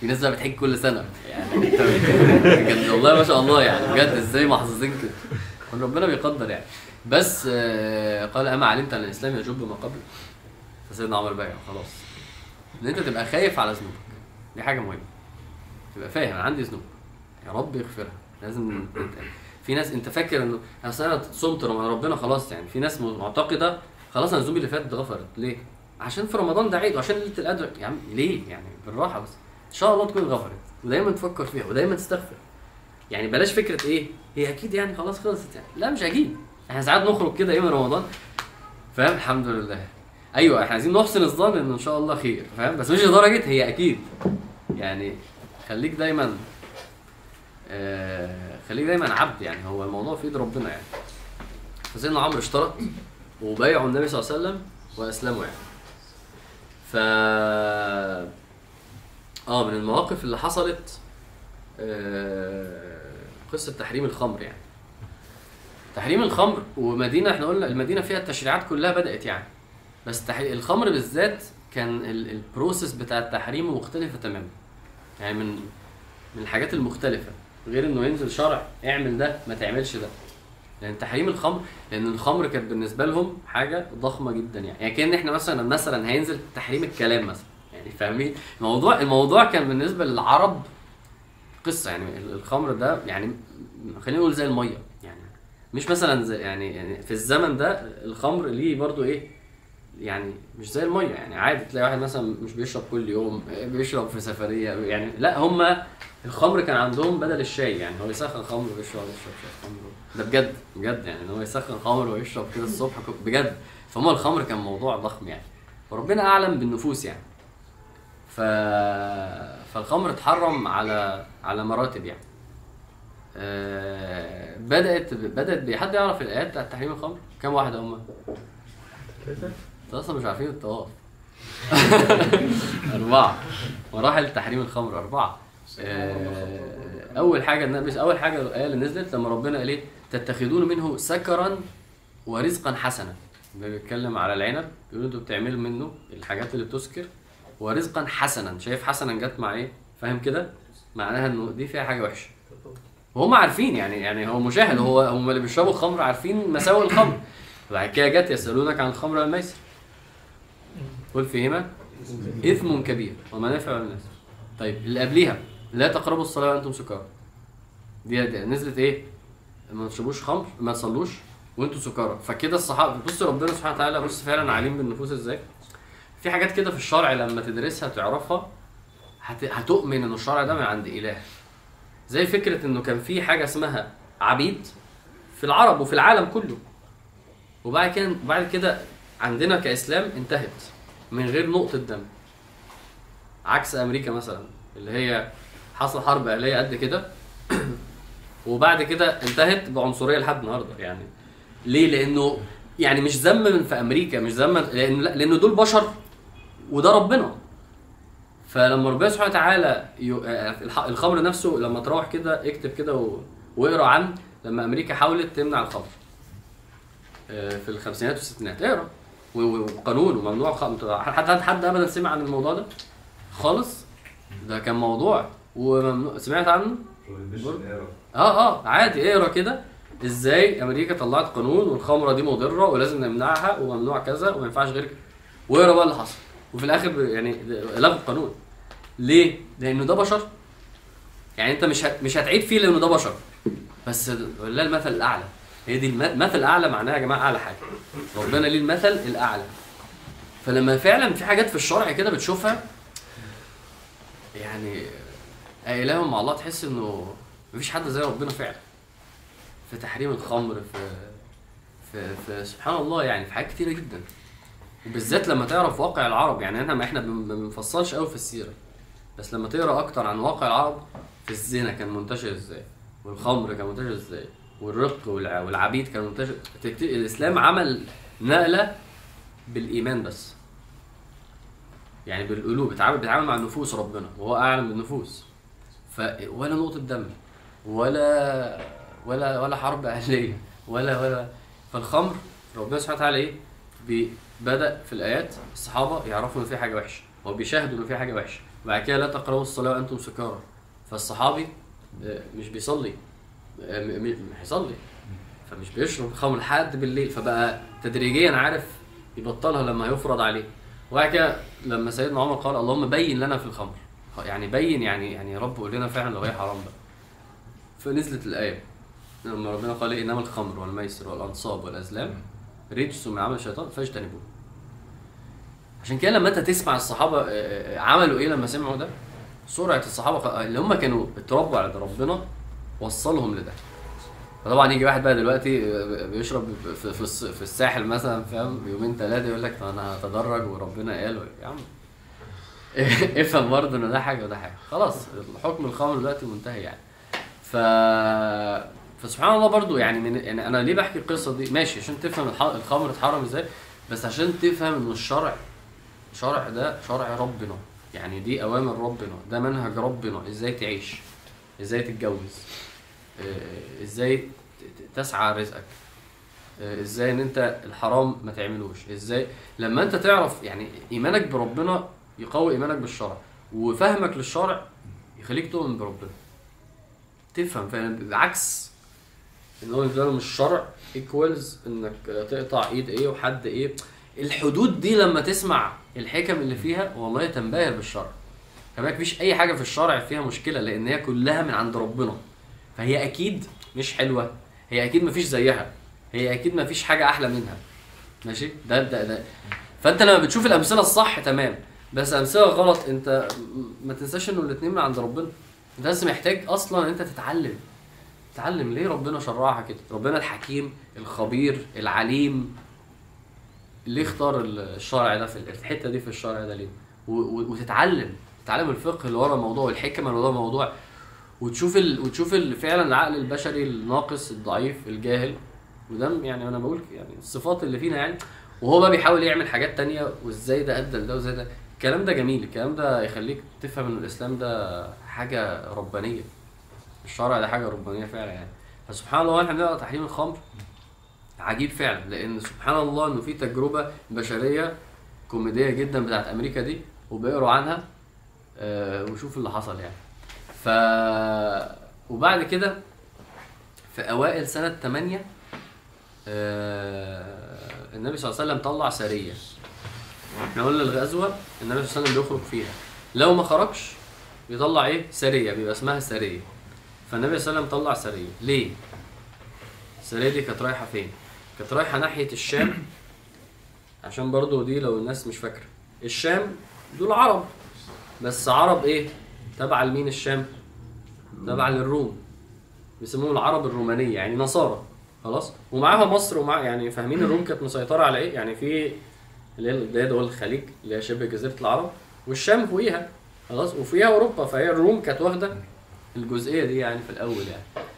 في ناس بقى بتحج كل سنة. يعني بجد والله ما شاء الله يعني. بجد إزاي محظوظين كده. ربنا بيقدر يعني. بس آه، قال أما علمت أن الإسلام يجب ما قبل فسيدنا عمر بايع خلاص. إن أنت تبقى خايف على ذنوبك. دي حاجة مهمة. تبقى فاهم أنا عندي ذنوب. يا رب يغفرها. لازم في ناس أنت فاكر إنه أصل أنا صمت ربنا خلاص يعني. في ناس معتقدة خلاص أنا ذنوبي اللي فاتت اتغفرت. ليه؟ عشان في رمضان ده عيد وعشان ليلة القدر. يا عم ليه؟ يعني بالراحة بس. إن شاء الله تكون اتغفرت. ودايما تفكر فيها ودايما تستغفر. يعني بلاش فكرة إيه؟ هي أكيد يعني خلاص خلصت يعني. لا مش أكيد إحنا ساعات نخرج كده إيه من رمضان فاهم؟ الحمد لله. أيوه إحنا عايزين نحسن الظن ان إن شاء الله خير فاهم؟ بس مش لدرجة هي أكيد. يعني خليك دايما آه خليك دايما عبد يعني هو الموضوع في إيد ربنا يعني. فسيدنا عمرو اشترط وبايعوا النبي صلى الله عليه وسلم واسلموا يعني. ف آه من المواقف اللي حصلت آه، قصة تحريم الخمر يعني. تحريم الخمر ومدينة إحنا قلنا المدينة فيها التشريعات كلها بدأت يعني. بس تحريم الخمر بالذات كان ال- البروسيس بتاع التحريم مختلفة تماما. يعني من من الحاجات المختلفة. غير إنه ينزل شرع اعمل ده ما تعملش ده. لأن تحريم الخمر لأن الخمر كانت بالنسبة لهم حاجة ضخمة جدا يعني. يعني كأن إحنا مثلا مثلا هينزل تحريم الكلام مثلا. يعني فاهمين؟ الموضوع الموضوع كان بالنسبة للعرب قصة يعني. ال- الخمر ده يعني خلينا نقول زي المية. مش مثلا زي يعني يعني في الزمن ده الخمر ليه برضو إيه يعني مش زي المية يعني عادي تلاقي واحد مثلا مش بيشرب كل يوم بيشرب في سفرية يعني لا هم الخمر كان عندهم بدل الشاي يعني هو يسخن خمر ويشرب يشرب شاي خمر ده بجد بجد يعني هو يسخن خمر ويشرب كده الصبح بجد. فهم الخمر كان موضوع ضخم يعني. وربنا أعلم بالنفوس يعني. ف فالخمر اتحرم على على مراتب يعني. آه، بدأت بدأت حد يعرف الآيات بتاعت تحريم الخمر؟ كم واحدة هم؟ أنتوا أصلا مش عارفين الطواف. أربعة. مراحل تحريم الخمر أربعة. آه، أول حاجة النبي أول حاجة الآية اللي نزلت لما ربنا قال إيه؟ تتخذون منه سكرا ورزقا حسنا. بيتكلم على العنب. بيقول أنتوا بتعملوا منه الحاجات اللي بتسكر ورزقا حسنا. شايف حسنا جت مع إيه؟ فاهم كده؟ معناها إنه دي فيها حاجة وحشة. وهم عارفين يعني يعني هو مشاهد هو هم اللي بيشربوا الخمر عارفين مساوئ الخمر. بعد كده جت يسألونك عن الخمر والميسر. قل فيهما إثم كبير ومنافع للناس طيب اللي قبليها لا تقربوا الصلاة وأنتم سكارى. دي, دي نزلت إيه؟ ما تشربوش خمر ما تصلوش وأنتم سكارى. فكده الصحابه بص ربنا سبحانه وتعالى بص فعلا عليم بالنفوس إزاي. في حاجات كده في الشرع لما تدرسها تعرفها هت... هتؤمن إن الشرع ده من عند إله. زي فكرة إنه كان في حاجة اسمها عبيد في العرب وفي العالم كله. وبعد كده بعد كده عندنا كإسلام انتهت من غير نقطة دم. عكس أمريكا مثلا اللي هي حصل حرب اهليه قد كده. وبعد كده انتهت بعنصرية لحد النهارده. يعني ليه؟ لأنه يعني مش ذم في أمريكا مش ذم لأن لا لأنه دول بشر وده ربنا. فلما ربنا سبحانه وتعالى يو... آه، الح- الخمر نفسه لما تروح كده اكتب كده و... واقرأ عن لما أمريكا حاولت تمنع الخمر. آه، في الخمسينات والستينات. اقرأ. وقانون وممنوع خمر حد حد حد ابدا سمع عن الموضوع ده؟ خالص. ده كان موضوع. وممنوع. سمعت عنه؟ آه آه. عادي. اقرأ كده. إزاي أمريكا طلعت قانون والخمرة دي مضرة ولازم نمنعها وممنوع كذا وما ينفعش غير كده واقرأ بقى اللي حصل. وفي الآخر يعني لغوا القانون. ليه؟ لأنه ده بشر. يعني أنت مش. مش هتعيب فيه لأنه ده بشر. بس ولله المثل الأعلى. هي دي الم- المثل الاعلى معناها يا جماعة أعلى حاجة. ربنا ليه المثل الأعلى؟ فلما فعلا في حاجات في الشرع كده بتشوفها يعني اله مع الله تحس إنه مفيش حد زي ربنا فعلا. في تحريم الخمر في في, في سبحان الله يعني في حاجات كتيرة جدا. وبالذات لما تعرف واقع العرب. يعني إحنا ما إحنا ما بنفصلش قوي في السيرة. بس لما تقرأ أكتر عن واقع العرب في الزنا كان منتشر إزاي؟ والخمر كان منتشر إزاي؟ والرق والع- والعبيد كان منتشر. الإسلام عمل نقلة بالإيمان بس. يعني بالقلوب بيتعامل بيتعامل مع نفوس ربنا وهو أعلم بالنفوس. ف ولا نقطة دم ولا ولا ولا حرب أهلية ولا ولا فالخمر ربنا سبحانه وتعالى إيه؟ بدأ في الآيات الصحابة يعرفوا إن في حاجة وحشة وبيشاهدوا إن في حاجة وحشة. بعد كده لا تقربوا الصلاة وأنتم سكارى. فالصحابي آه، مش بيصلي. آه، هيصلي. فمش بيشرب. خمر لحد بالليل. فبقى تدريجيا عارف يبطلها لما يفرض عليه. وبعد كده لما سيدنا عمر قال اللهم بين لنا في الخمر. يعني بين يعني يعني يا رب قول لنا فعلا لو هي حرام بقى. فنزلت الآية. لما ربنا قال؟ إنما الخمر والميسر والأنصاب والأزلام رجس من عمل الشيطان فاجتنبوه. عشان كده لما انت تسمع الصحابة آه، آه، عملوا إيه لما سمعوا ده؟ سرعة الصحابة ق- اللي هم كانوا اتربوا على ربنا وصلهم لده. فطبعا يجي واحد بقى دلوقتي آه، بيشرب في في في الساحل مثلا فاهم؟ يومين ثلاثة يقول لك أنا هتدرج وربنا قال يا عم افهم برضه ان ده حاجة وده حاجة. خلاص حكم الخمر دلوقتي منتهي يعني. ف فسبحان الله برضو يعني من يعني أنا ليه بحكي القصة دي؟ ماشي عشان تفهم الخمر اتحرم إزاي بس عشان تفهم ان الشرع شرع ده شرع ربنا. يعني دي أوامر ربنا. ده منهج ربنا. إزاي تعيش؟ إزاي تتجوز؟ آه، إزاي تسعى رزقك؟ آه، إزاي إن أنت الحرام ما تعملوش؟ إزاي؟ لما أنت تعرف يعني إيمانك بربنا يقوي إيمانك بالشرع وفهمك للشرع يخليك تؤمن بربنا. تفهم فعلا. بالعكس إن هو بالنسبة لهم الشرع ايكوالز إنك تقطع إيد إيه وحد إيه. الحدود دي لما تسمع الحكم اللي فيها والله تنبهر بالشرع كمان مفيش أي حاجة في الشرع فيها مشكلة لأن هي كلها من عند ربنا. فهي أكيد مش حلوة هي أكيد مفيش زيها هي أكيد مفيش حاجة أحلى منها. ماشي؟ ده ده ده. فأنت لما بتشوف الأمثلة الصح تمام. بس أمثلة غلط أنت ما تنساش إنه الاثنين من عند ربنا. أنت بس محتاج أصلا أنت تتعلم. تتعلم ليه ربنا شرعها كده؟ ربنا الحكيم الخبير العليم. ليه اختار الشرع ده في الحتة دي في الشرع ده ليه؟ وتتعلم تتعلم الفقه اللي ورا الموضوع والحكمة اللي ورا الموضوع وتشوف ال... وتشوف ال... فعلا العقل البشري الناقص الضعيف الجاهل وده يعني أنا بقول يعني الصفات اللي فينا يعني وهو بقى بيحاول يعمل حاجات تانية وإزاي ده أدى لده وإزاي ده. الكلام ده جميل الكلام ده يخليك تفهم إن الإسلام ده حاجة ربانية الشرع ده حاجة ربانية فعلا يعني. فسبحان الله إحنا بنقرا تحريم الخمر. عجيب فعلا لأن سبحان الله إنه في تجربة بشرية كوميدية جدا بتاعت أمريكا دي وبيقروا عنها آه وشوف اللي حصل يعني. ف وبعد كده في أوائل سنة 8 آه النبي صلى الله عليه وسلم طلع سرية. إحنا قلنا الغزوة النبي صلى الله عليه وسلم بيخرج فيها. لو ما خرجش بيطلع إيه؟ سرية بيبقى اسمها سرية. فالنبي صلى الله عليه وسلم طلع سرية. ليه؟ السرية دي كانت رايحة فين؟ كانت رايحة ناحية الشام عشان برضو دي لو الناس مش فاكرة. الشام دول عرب بس عرب إيه؟ تبع لمين الشام؟ تبع للروم. بيسموهم العرب الرومانية يعني نصارى. خلاص؟ ومعاها مصر ومع يعني فاهمين الروم كانت مسيطرة على إيه؟ يعني في اللي هي دول الخليج اللي هي شبه جزيرة العرب. والشام فوقيها. خلاص؟ وفيها أوروبا. فهي الروم كانت واخدة الجزئية دي يعني في الأول يعني.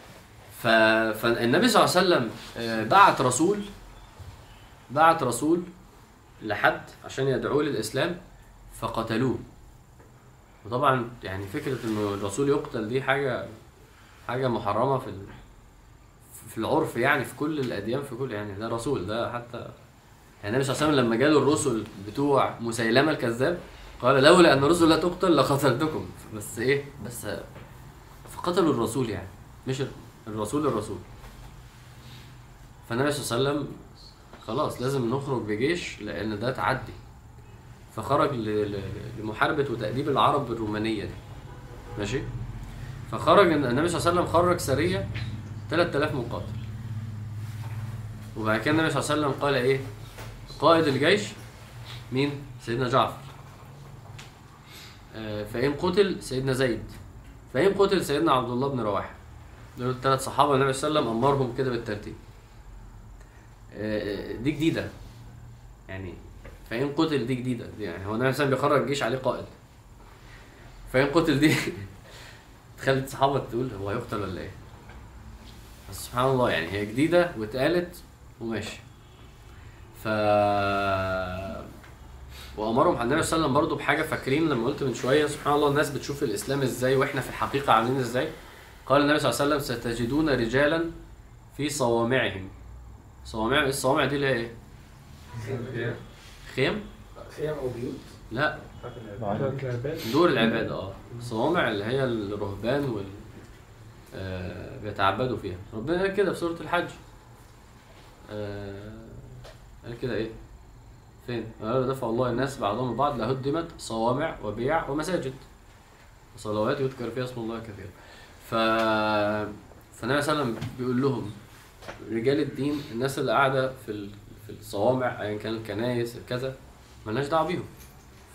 فالنبي صلى الله عليه وسلم آه، بعت رسول بعت رسول لحد عشان يدعوه للإسلام فقتلوه وطبعا يعني فكرة إنه الرسول يقتل دي حاجة حاجة محرمة في. في العرف يعني في كل الأديان في كل يعني ده رسول ده حتى يعني النبي صلى الله عليه وسلم لما جاله الرسل بتوع مسيلمة الكذاب قال لولا أن الرسل لا تقتل لقتلتكم بس إيه بس فقتلوا الرسول يعني مش الرسول الرسول. فالنبي صلى الله عليه وسلم خلاص لازم نخرج بجيش لأن ده تعدي. فخرج لمحاربة وتأديب العرب الرومانية دي. ماشي؟ فخرج النبي صلى الله عليه وسلم خرج سريه 3000 مقاتل. وبعد كده النبي صلى الله عليه وسلم قال إيه؟ قائد الجيش مين؟ سيدنا جعفر. آه، فإن قتل سيدنا زيد. فإن قتل سيدنا عبد الله بن رواحة. دول الثلاث صحابة النبي صلى الله عليه وسلم أمرهم كده بالترتيب. آه، دي جديدة. يعني فإن قتل دي جديدة. دي يعني هو النبي وسلم بيخرج جيش عليه قائد. فإن قتل دي تخلي الصحابة تقول هو هيقتل ولا إيه؟ بس سبحان الله يعني هي جديدة واتقالت وماشي. ف وأمرهم النبي صلى الله عليه وسلم برضه بحاجة فاكرين لما قلت من شوية سبحان الله الناس بتشوف الإسلام إزاي وإحنا في الحقيقة عاملين إزاي؟ قال النبي صلى الله عليه وسلم ستجدون رجالا في صوامعهم. صوامع الصوامع دي اللي هي إيه؟ خيم؟ خيام أو بيوت. لا. دور العباده آه. صوامع اللي هي الرهبان وال آه بيتعبدوا فيها. ربنا قال كده في سورة الحج. آه قال كده إيه؟ فين؟ قال دفع الله الناس بعضهم ببعض لهدمت صوامع وبيع ومساجد. وصلوات يذكر فيها اسم الله كثيرا. فالنبي صلى الله عليه وسلم بيقول لهم رجال الدين الناس اللي قاعدة في في الصوامع ايا كان الكنايس كذا ملناش دعوة بيهم.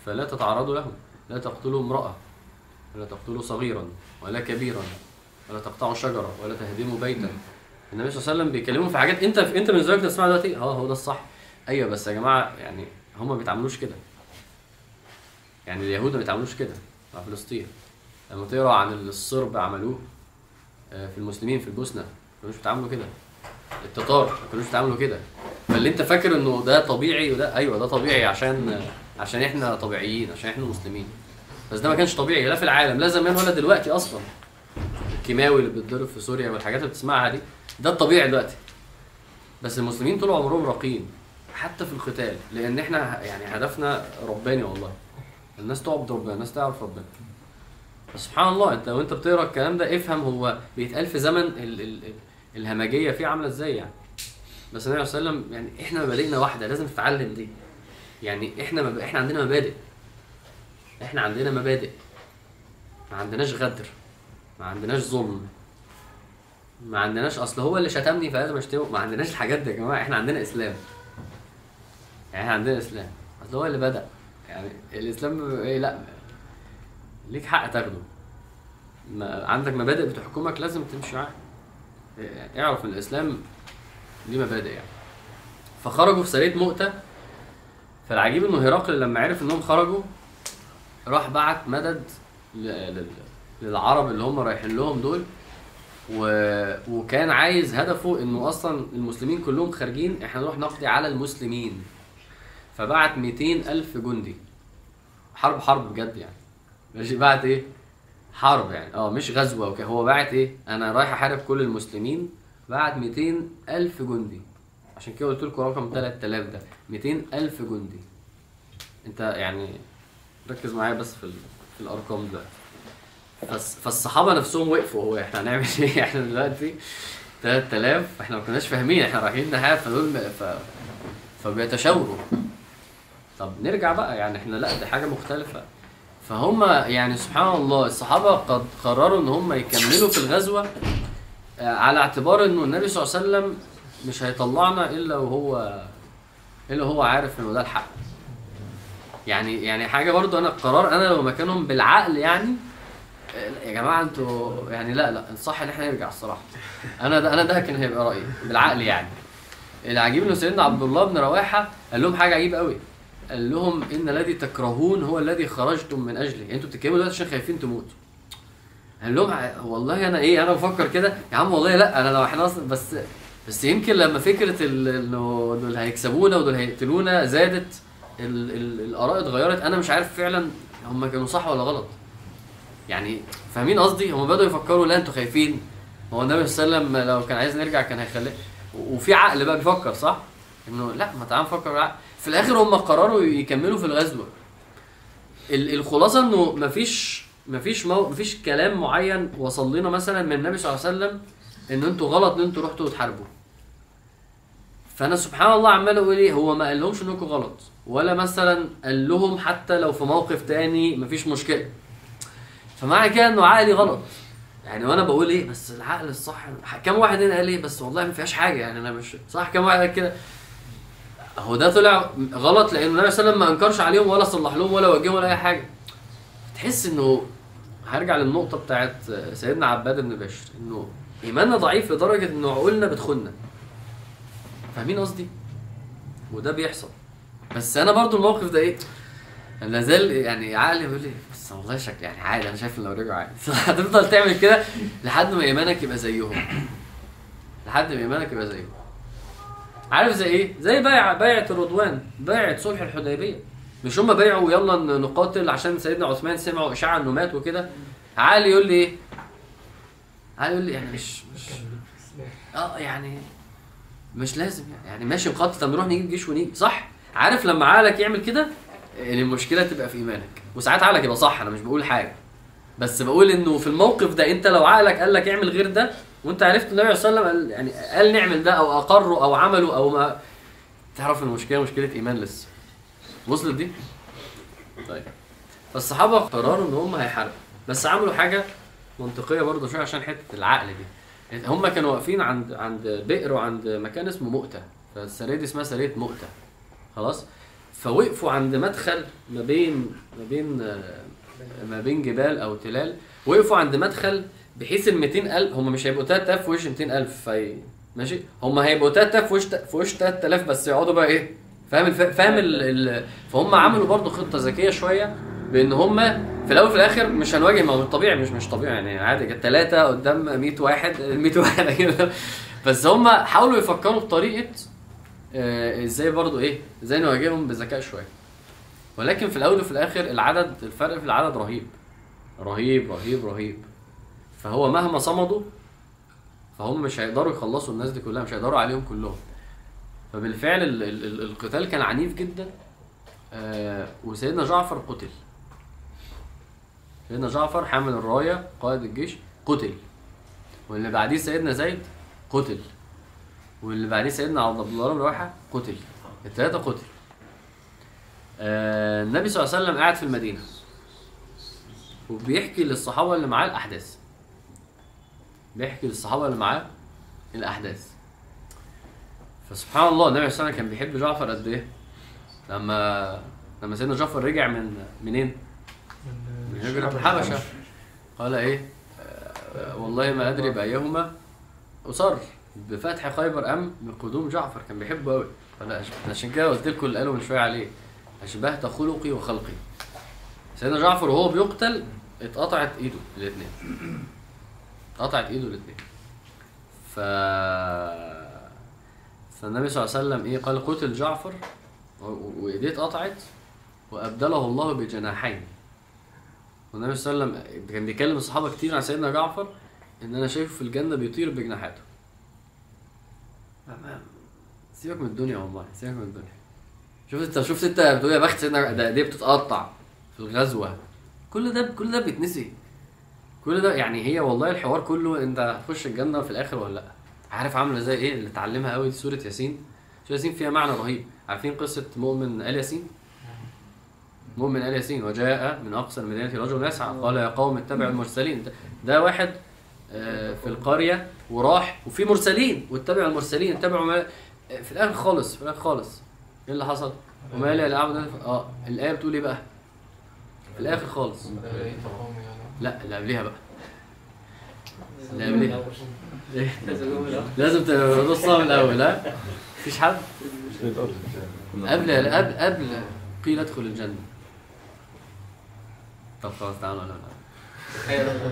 فلا تتعرضوا لهم لا تقتلوا امرأة ولا تقتلوا صغيرا ولا كبيرا ولا تقطعوا شجرة ولا تهدموا بيتا. النبي صلى الله عليه وسلم بيكلمهم في حاجات أنت أنت بالنسبة لك تسمع دلوقتي؟ آه هو ده الصح. أيوه بس يا جماعة يعني هم ما بيتعاملوش كده. يعني اليهود ما بيتعاملوش كده مع فلسطين. لما تقرأ عن الصرب عملوه آه، في المسلمين في البوسنة كانوش بيتعاملوا كده. التتار ما كانوش بيتعاملوا كده. فاللي انت فاكر انه ده طبيعي وده أيوه ده طبيعي عشان عشان إحنا طبيعيين عشان إحنا مسلمين. بس ده ما كانش طبيعي لا في العالم لا زمان ولا دلوقتي أصلا. الكيماوي اللي بيتضرب في سوريا والحاجات اللي بتسمعها دي ده الطبيعي دلوقتي. بس المسلمين طول عمرهم راقين حتى في القتال لأن إحنا يعني هدفنا رباني والله. الناس تعبد ربنا الناس تعرف ربنا. سبحان الله انت وانت بتقرأ الكلام ده افهم هو بيتقال في زمن ال ال الهمجية فيه عاملة إزاي يعني. بس النبي صلى الله عليه وسلم يعني إحنا مبادئنا واحدة لازم تتعلم دي. يعني إحنا مب... إحنا عندنا مبادئ. إحنا عندنا مبادئ. ما عندناش غدر. ما عندناش ظلم. ما عندناش اصل هو اللي شتمني فلازم اشتمه. ما عندناش الحاجات دي يا جماعة إحنا عندنا إسلام. يعني إحنا عندنا إسلام. اصل هو اللي بدأ. يعني الإسلام إيه لا ليك حق تاخده. ما عندك مبادئ بتحكمك لازم تمشي معاها يعني اعرف إن الإسلام ليه مبادئ يعني. فخرجوا في سرية مؤتة فالعجيب إنه هرقل لما عرف إنهم خرجوا راح بعت مدد للعرب اللي هم رايحين لهم دول. وكان عايز هدفه إنه أصلا المسلمين كلهم خارجين إحنا نروح نقضي على المسلمين. فبعت 200 ألف جندي. حرب حرب بجد يعني. ماشي بعت إيه؟ حرب يعني. آه مش غزوة وكده هو بعت إيه؟ أنا رايح أحارب كل المسلمين. بعت 200 ألف جندي. عشان كده قلت لكم رقم 3000 ده. 200 ألف جندي. أنت يعني ركز معايا بس في. في الأرقام ده. فالص- فالصحابة نفسهم وقفوا. هو إحنا هنعمل إيه إحنا دلوقتي؟ 3000 إحنا ما كناش فاهمين. إحنا رايحين نحارب فدول ف... فبيتشاوروا. طب نرجع بقى. يعني إحنا لأ دي حاجة مختلفة. فهم يعني سبحان الله الصحابة قد قرروا إن هم يكملوا في الغزوة آه، على اعتبار إنه النبي صلى الله عليه وسلم مش هيطلعنا إلا وهو إلا وهو عارف إنه ده الحق. يعني يعني حاجة برضو أنا القرار أنا لو مكانهم بالعقل يعني آه، يا جماعة أنتوا يعني لا لا الصح إن إحنا نرجع الصراحة. أنا ده أنا ده كان هيبقى رأيي بالعقل يعني. العجيب إنه سيدنا عبد الله بن رواحة قال لهم حاجة عجيبة قوي قال لهم إن الذي تكرهون هو الذي خرجتم من أجله. يعني أنتوا بتتكلموا دلوقتي عشان خايفين تموتوا. قال لهم والله أنا إيه أنا بفكر كده. يا عم والله لأ أنا لو إحنا أصلا بس بس يمكن لما فكرة إنه دول هيكسبونا ودول هيقتلونا زادت ال ال الآراء اتغيرت. أنا مش عارف فعلا هم كانوا صح ولا غلط. يعني فاهمين قصدي؟ هم بدأوا يفكروا لا أنتوا خايفين. هو النبي صلى الله عليه وسلم لو كان عايز نرجع كان هيخليه وفي عقل بقى بيفكر صح؟ إنه لأ ما تعال نفكر بالعقل في الآخر هم قرروا يكملوا في الغزوة. ال- الخلاصة انه مفيش مفيش مو... مفيش كلام معين وصل لنا مثلا من النبي صلى الله عليه وسلم إن أنتوا غلط إن أنتوا رحتوا تحاربوا. فأنا سبحان الله عمال أقول إيه هو ما قالهمش إنكم غلط ولا مثلا قال لهم حتى لو في موقف تاني مفيش مشكلة. فمعنى كده إنه عقلي غلط. يعني وأنا بقول إيه بس العقل الصح كم واحد هنا قال إيه بس والله ما فيهاش حاجة يعني أنا مش صح كم واحد قال كده؟ هو ده طلع غلط لأن النبي صلى الله عليه وسلم ما أنكرش عليهم ولا صلح لهم ولا وجههم ولا أي حاجة. تحس إنه هرجع للنقطة بتاعت سيدنا عباد بن بشر إنه إيماننا ضعيف لدرجة إنه عقولنا بتخنا فاهمين قصدي؟ وده بيحصل. بس أنا برضو الموقف ده إيه؟ لا زال يعني عقلي بيقول لي بس والله شكل يعني عادي أنا شايف ان لو رجعوا عادي. هتفضل تعمل كده لحد ما إيمانك يبقى زيهم. لحد ما إيمانك يبقى زيهم. عارف زي إيه؟ زي بيع بيعة الرضوان بيعة صلح الحديبية. مش هم بيعوا يلا نقاتل عشان سيدنا عثمان سمعوا إشاعة إنه مات وكده؟ عقلي يقول لي إيه؟ عقلي يقول لي يعني مش مش آه يعني مش لازم يعني, يعني ماشي نقاتل طب نروح نجيب جيش ونيجي. صح؟ عارف لما عقلك يعمل كده؟ المشكلة تبقى في إيمانك. وساعات عقلك يبقى صح أنا مش بقول حاجة. بس بقول إنه في الموقف ده أنت لو عقلك قال لك اعمل غير ده وانت عرفت النبي صلى الله عليه وسلم يعني قال نعمل ده أو أقره أو عمله أو ما تعرف المشكلة؟ مشكلة إيمان لسه. وصلت دي؟ طيب. فالصحابة قرروا إن هم هيحاربوا. بس عملوا حاجة منطقية برضه شوية عشان حتة العقل دي. هم كانوا واقفين عند عند بئر وعند مكان اسمه مؤتة. فالسرية دي اسمها سرية مؤتة. خلاص؟ فوقفوا عند مدخل ما بين ما بين آه، ما بين جبال أو تلال. وقفوا عند مدخل بحيث ال 200000 هم مش هيبقوا 3000 في وش 200000 في ماشي؟ هم هيبقوا 3000 في وش في وش 3000 بس يقعدوا بقى إيه؟ فاهم الف... فاهم ال... ال... فهم عملوا برضو خطة ذكية شوية بإن هم في الأول وفي الآخر مش هنواجه ما هو طبيعي مش مش طبيعي يعني عادي كانت ثلاثة قدام 100 واحد 100 واحد. بس هم حاولوا يفكروا بطريقة آه، إزاي برضو إيه؟ إزاي نواجههم بذكاء شوية. ولكن في الأول وفي الآخر العدد الفرق في العدد رهيب. رهيب رهيب رهيب. فهو مهما صمدوا فهم مش هيقدروا يخلصوا الناس دي كلها مش هيقدروا عليهم كلهم. فبالفعل ال ال ال القتال كان عنيف جدا. آه وسيدنا جعفر قتل. سيدنا جعفر حامل الراية قائد الجيش قتل. واللي بعديه سيدنا زيد قتل. واللي بعديه سيدنا عبد الله بن رواحة قتل. الثلاثه قتل. آه النبي صلى الله عليه وسلم قاعد في المدينة. وبيحكي للصحابة اللي معاه الأحداث. بيحكي للصحابة اللي معاه الأحداث. فسبحان الله النبي صلى الله عليه وسلم كان بيحب جعفر قد إيه؟ لما لما سيدنا جعفر رجع من منين؟ من هجرة الحبشة. قال إيه؟ آه، والله ما أدري بأيهما أصر بفتح خيبر أم بقدوم جعفر. كان بيحبه قوي فانا عشان كده قلت لكم اللي قالوا من شوية عليه. أشبهت خلقي وخلقي. سيدنا جعفر وهو بيقتل اتقطعت إيده الاثنين اتقطعت ايده الاثنين. ف فالنبي صلى الله عليه وسلم إيه قال قتل جعفر. وايديه اتقطعت وابدله الله بجناحين. والنبي صلى الله عليه وسلم كان بيكلم الصحابة كتير عن سيدنا جعفر إن أنا شايفه في الجنة بيطير بجناحاته. سيبك من الدنيا والله سيبك من الدنيا. شفت أنت شفت أنت بتقول يا بخت سيدنا ده ايديه بتتقطع في الغزوة. كل ده كل ده بيتنسي. كل ده يعني هي والله الحوار كله انت هتخش الجنة في الآخر ولا لأ؟ عارف عاملة زي إيه؟ اللي اتعلمها قوي سورة ياسين. سورة ياسين فيها معنى رهيب. عارفين قصة مؤمن آل ياسين؟ مؤمن آل ياسين وجاء من أقصى المدينة رجل يسعى. قال يا قوم اتبعوا المرسلين. ده, واحد آه، في القرية وراح وفي مرسلين واتبعوا المرسلين. اتبعوا ما في الآخر خالص في الآخر خالص. إيه اللي حصل؟ وما لي العبد آه الآية بتقول إيه بقى؟ في الآخر خالص. لا اللي قبليها بقى. اللي قبليها؟ لازم تبصها من الأول ها؟ مفيش حد؟ قبل قبل قبل قيل أدخل الجنة. طب خلاص تعالوا أنا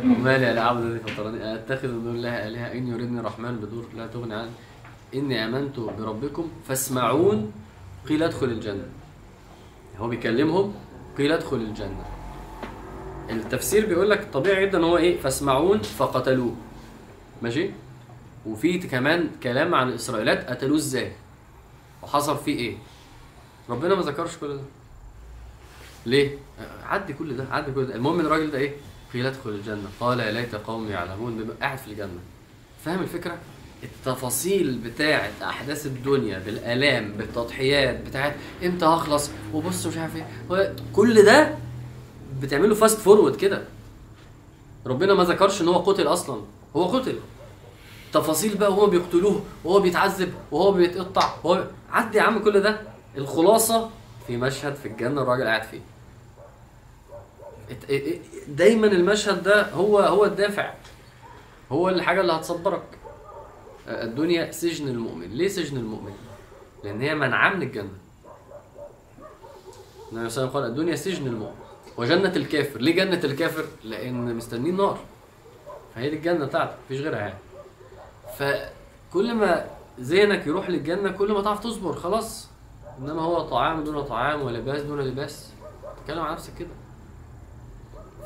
وما لي العبد الذي فطرني أتخذ من دون الله آلهة إن يردني الرحمن بدور. لا تغني عني إني آمنت بربكم فاسمعون قيل أدخل الجنة. هو بيكلمهم قيل أدخل الجنة. التفسير بيقول لك طبيعي جدا هو إيه؟ فاسمعون فقتلوه. ماشي؟ وفي كمان كلام عن الاسرائيليات قتلوه إزاي؟ وحصل فيه إيه؟ ربنا ما ذكرش كل ده. ليه؟ عدي كل ده عدي كل ده. المهم الراجل ده إيه؟ قيل ادخل الجنة. قال يا ليت قومي يعلمون. بما قاعد في الجنة. فاهم الفكرة؟ التفاصيل بتاعه أحداث الدنيا بالآلام بالتضحيات بتاعه إمتى هخلص؟ وبص مش عارف إيه. كل ده بتعمله fast forward كده. ربنا ما ذكرش إن هو قتل أصلا. هو قتل. تفاصيل بقى وهو بيقتلوه وهو بيتعذب وهو بيتقطع وهو عدي يا عم كل ده. الخلاصة في مشهد في الجنة الراجل قاعد فيه. دايما المشهد ده هو هو الدافع. هو الحاجة اللي هتصبرك الدنيا سجن المؤمن. ليه سجن المؤمن؟ لأن هي منعاه من الجنة. النبي صلى الله عليه وسلم قال الدنيا سجن المؤمن. وجنة الكافر. ليه جنة الكافر؟ لأن مستنين نار. فهي دي الجنة بتاعته مفيش غيرها يعني. فكل ما ذهنك يروح للجنة كل ما تعرف تصبر خلاص. إنما هو طعام دون طعام ولباس دون لباس. تتكلم عن نفسك كده.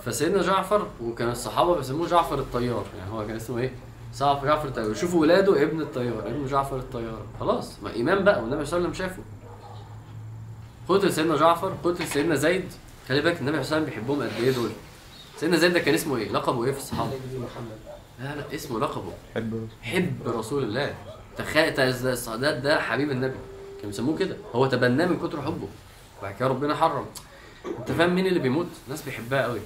فسيدنا جعفر وكان الصحابة بيسموه جعفر الطيار. يعني هو كان اسمه إيه؟ صعب جعفر الطيار. شوفوا ولاده ابن الطيار ابن جعفر الطيار. خلاص ما إمام بقى والنبي صلى الله عليه وسلم شافه. قتل سيدنا جعفر قتل سيدنا زيد. خلي بالك النبي صلى الله عليه وسلم بيحبهم قد إيه دول؟ سيدنا زيد ده كان اسمه إيه؟ لقبه إيه في الصحابة؟ لا لا اسمه لقبه. حب. حب رسول الله. تخيل ده الصادات ده حبيب النبي. كانوا بيسموه كده. هو تبناه من كتر حبه. وبعد كده ربنا حرم. أنت فاهم مين اللي بيموت؟ الناس بيحبها قوي.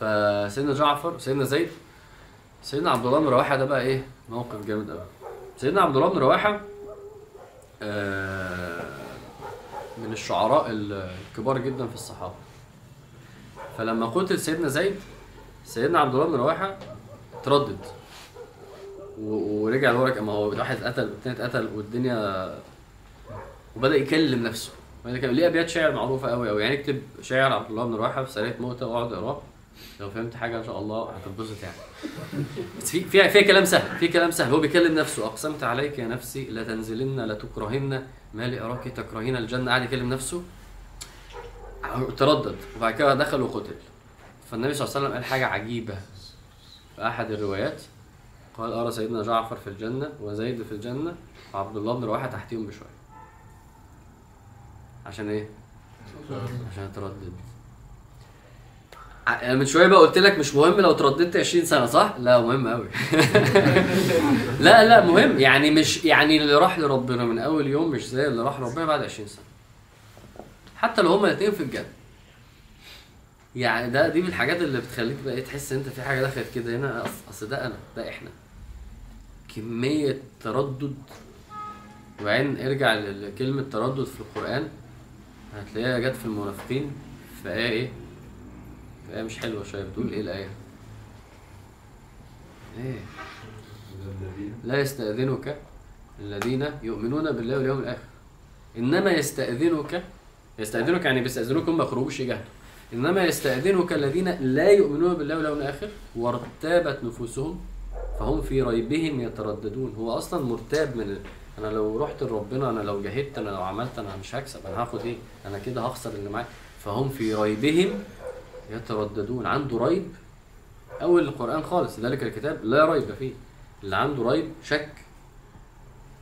فسيدنا جعفر سيدنا زيد. سيدنا عبد الله بن رواحة ده بقى إيه؟ موقف جامد قوي. سيدنا عبد الله بن رواحة آه من الشعراء الكبار جدا في الصحابة. فلما قتل سيدنا زيد سيدنا عبد الله بن رواحة تردد. ورجع لورا ما هو واحد اتقتل والتاني اتقتل والدنيا وبدأ يكلم نفسه. ليه أبيات شعر معروفة قوي قوي يعني اكتب شعر عبد الله بن رواحة في سرية موته واقعد اقرأه. لو فهمت حاجة إن شاء الله هتنبسط يعني. بس في في كلام سهل في كلام سهل. هو بيكلم نفسه أقسمت عليك يا نفسي لتنزلن لتكرهن ما لأراك تكرهين الجنة؟ قاعد يكلم نفسه. تردد. وبعد كده دخل وقتل فالنبي صلى الله عليه وسلم قال حاجة عجيبة. في أحد الروايات قال ارى سيدنا جعفر في الجنة وزيد في الجنة وعبد الله بن رواحة تحتيهم بشوية. عشان إيه؟ عشان تردد. أنا من شوية بقى قلت لك مش مهم لو ترددت 20 سنة صح؟ لا مهم قوي لا لا مهم. يعني مش يعني اللي راح لربنا من أول يوم مش زي اللي راح لربنا بعد 20 سنة. حتى لو هما الاثنين في الجنة. يعني ده دي من الحاجات اللي بتخليك بقى إيه تحس أنت في حاجة دخلت كده هنا. أصل ده أنا ده إحنا. كمية تردد. وبعدين ارجع لكلمة تردد في القرآن. هتلاقيها جت في المنافقين. في إيه مش حلوة شوية بتقول إيه الآية؟ إيه؟ لا يستأذنك الذين يؤمنون بالله واليوم الآخر. إنما يستأذنك يستأذنك يعني بيستأذنوك هم يخرجوش يجاهدوا إنما يستأذنك الذين لا يؤمنون بالله واليوم الآخر وارتابت نفوسهم فهم في ريبهم يترددون. هو أصلا مرتاب من أنا لو رحت لربنا أنا لو جاهدت أنا لو عملت أنا مش هكسب أنا هاخد إيه؟ أنا كده هخسر اللي معايا. فهم في ريبهم يترددون. عنده ريب أول القرآن خالص ذلك الكتاب لا ريب فيه. اللي عنده ريب شك.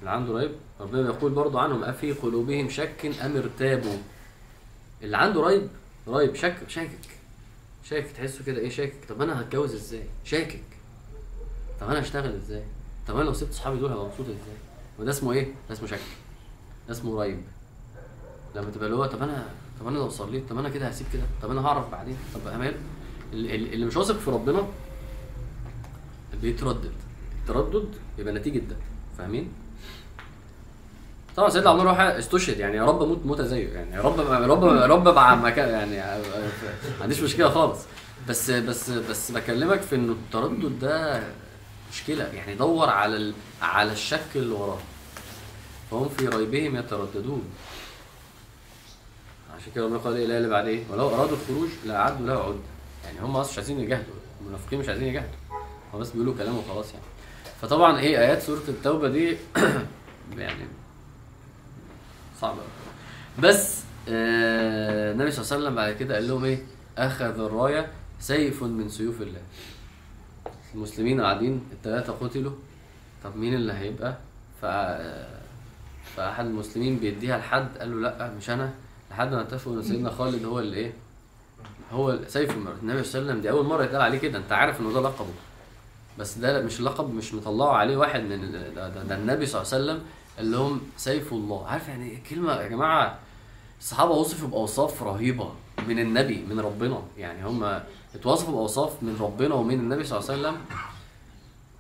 اللي عنده ريب ربنا يقول برضو عنهم أفي قلوبهم شك أم ارتابوا؟ اللي عنده ريب ريب شك شاكك. شاكك تحسه كده إيه شاكك. طب أنا هتجوز إزاي؟ شاكك. طب أنا هشتغل إزاي؟ طب أنا لو سبت صحابي دول هبقى مبسوط إزاي؟ وده اسمه إيه؟ ده اسمه شك. ده اسمه ريب. لما تبقى اللي هو طب أنا طب أنا لو صليت طب أنا كده هسيب كده طب أنا هعرف بعدين؟ طب أمان ال- ال- اللي مش واثق في ربنا بيتردد. التردد يبقى نتيجة ده فاهمين؟ طبعا سيدنا عمر واحد استشهد يعني يا رب أموت موتة زيه يعني يا رب يا رب يا رب مع مكان يعني ما عنديش مشكلة خالص. بس بس بس بكلمك في انه التردد ده مشكلة يعني دور على. على الشك اللي وراه. فهم في ريبهم يترددون. عشان كده ربنا قال إيه؟ اللي بعد إيه ولو أرادوا الخروج لاعدوا له عده يعني هم أصلا مش عايزين يجاهدوا. المنافقين مش عايزين يجاهدوا. هم بس بيقولوا كلام وخلاص يعني. فطبعا إيه آيات سورة التوبة دي يعني صعبة. بس آه النبي صلى الله عليه وسلم بعد كده قال لهم إيه؟ أخذ الراية سيف من سيوف الله. المسلمين قاعدين الثلاثه قتلوا. طب مين اللي هيبقى؟ ف فأحد المسلمين بيديها لحد قال له لأ مش أنا. لحد ما اتفقوا إن سيدنا خالد هو اللي إيه؟ هو سيف النبي صلى الله عليه وسلم دي أول مرة يتقال عليه كده. أنت عارف ان ده لقبه. بس ده مش لقب مش مطلعه عليه واحد من ده, ده, ده النبي صلى الله عليه وسلم قال لهم سيف الله. عارف يعني إيه كلمة؟ يا جماعة الصحابة وصفوا بأوصاف رهيبة من النبي من ربنا. يعني هم اتوصفوا بأوصاف من ربنا ومن النبي صلى الله عليه وسلم.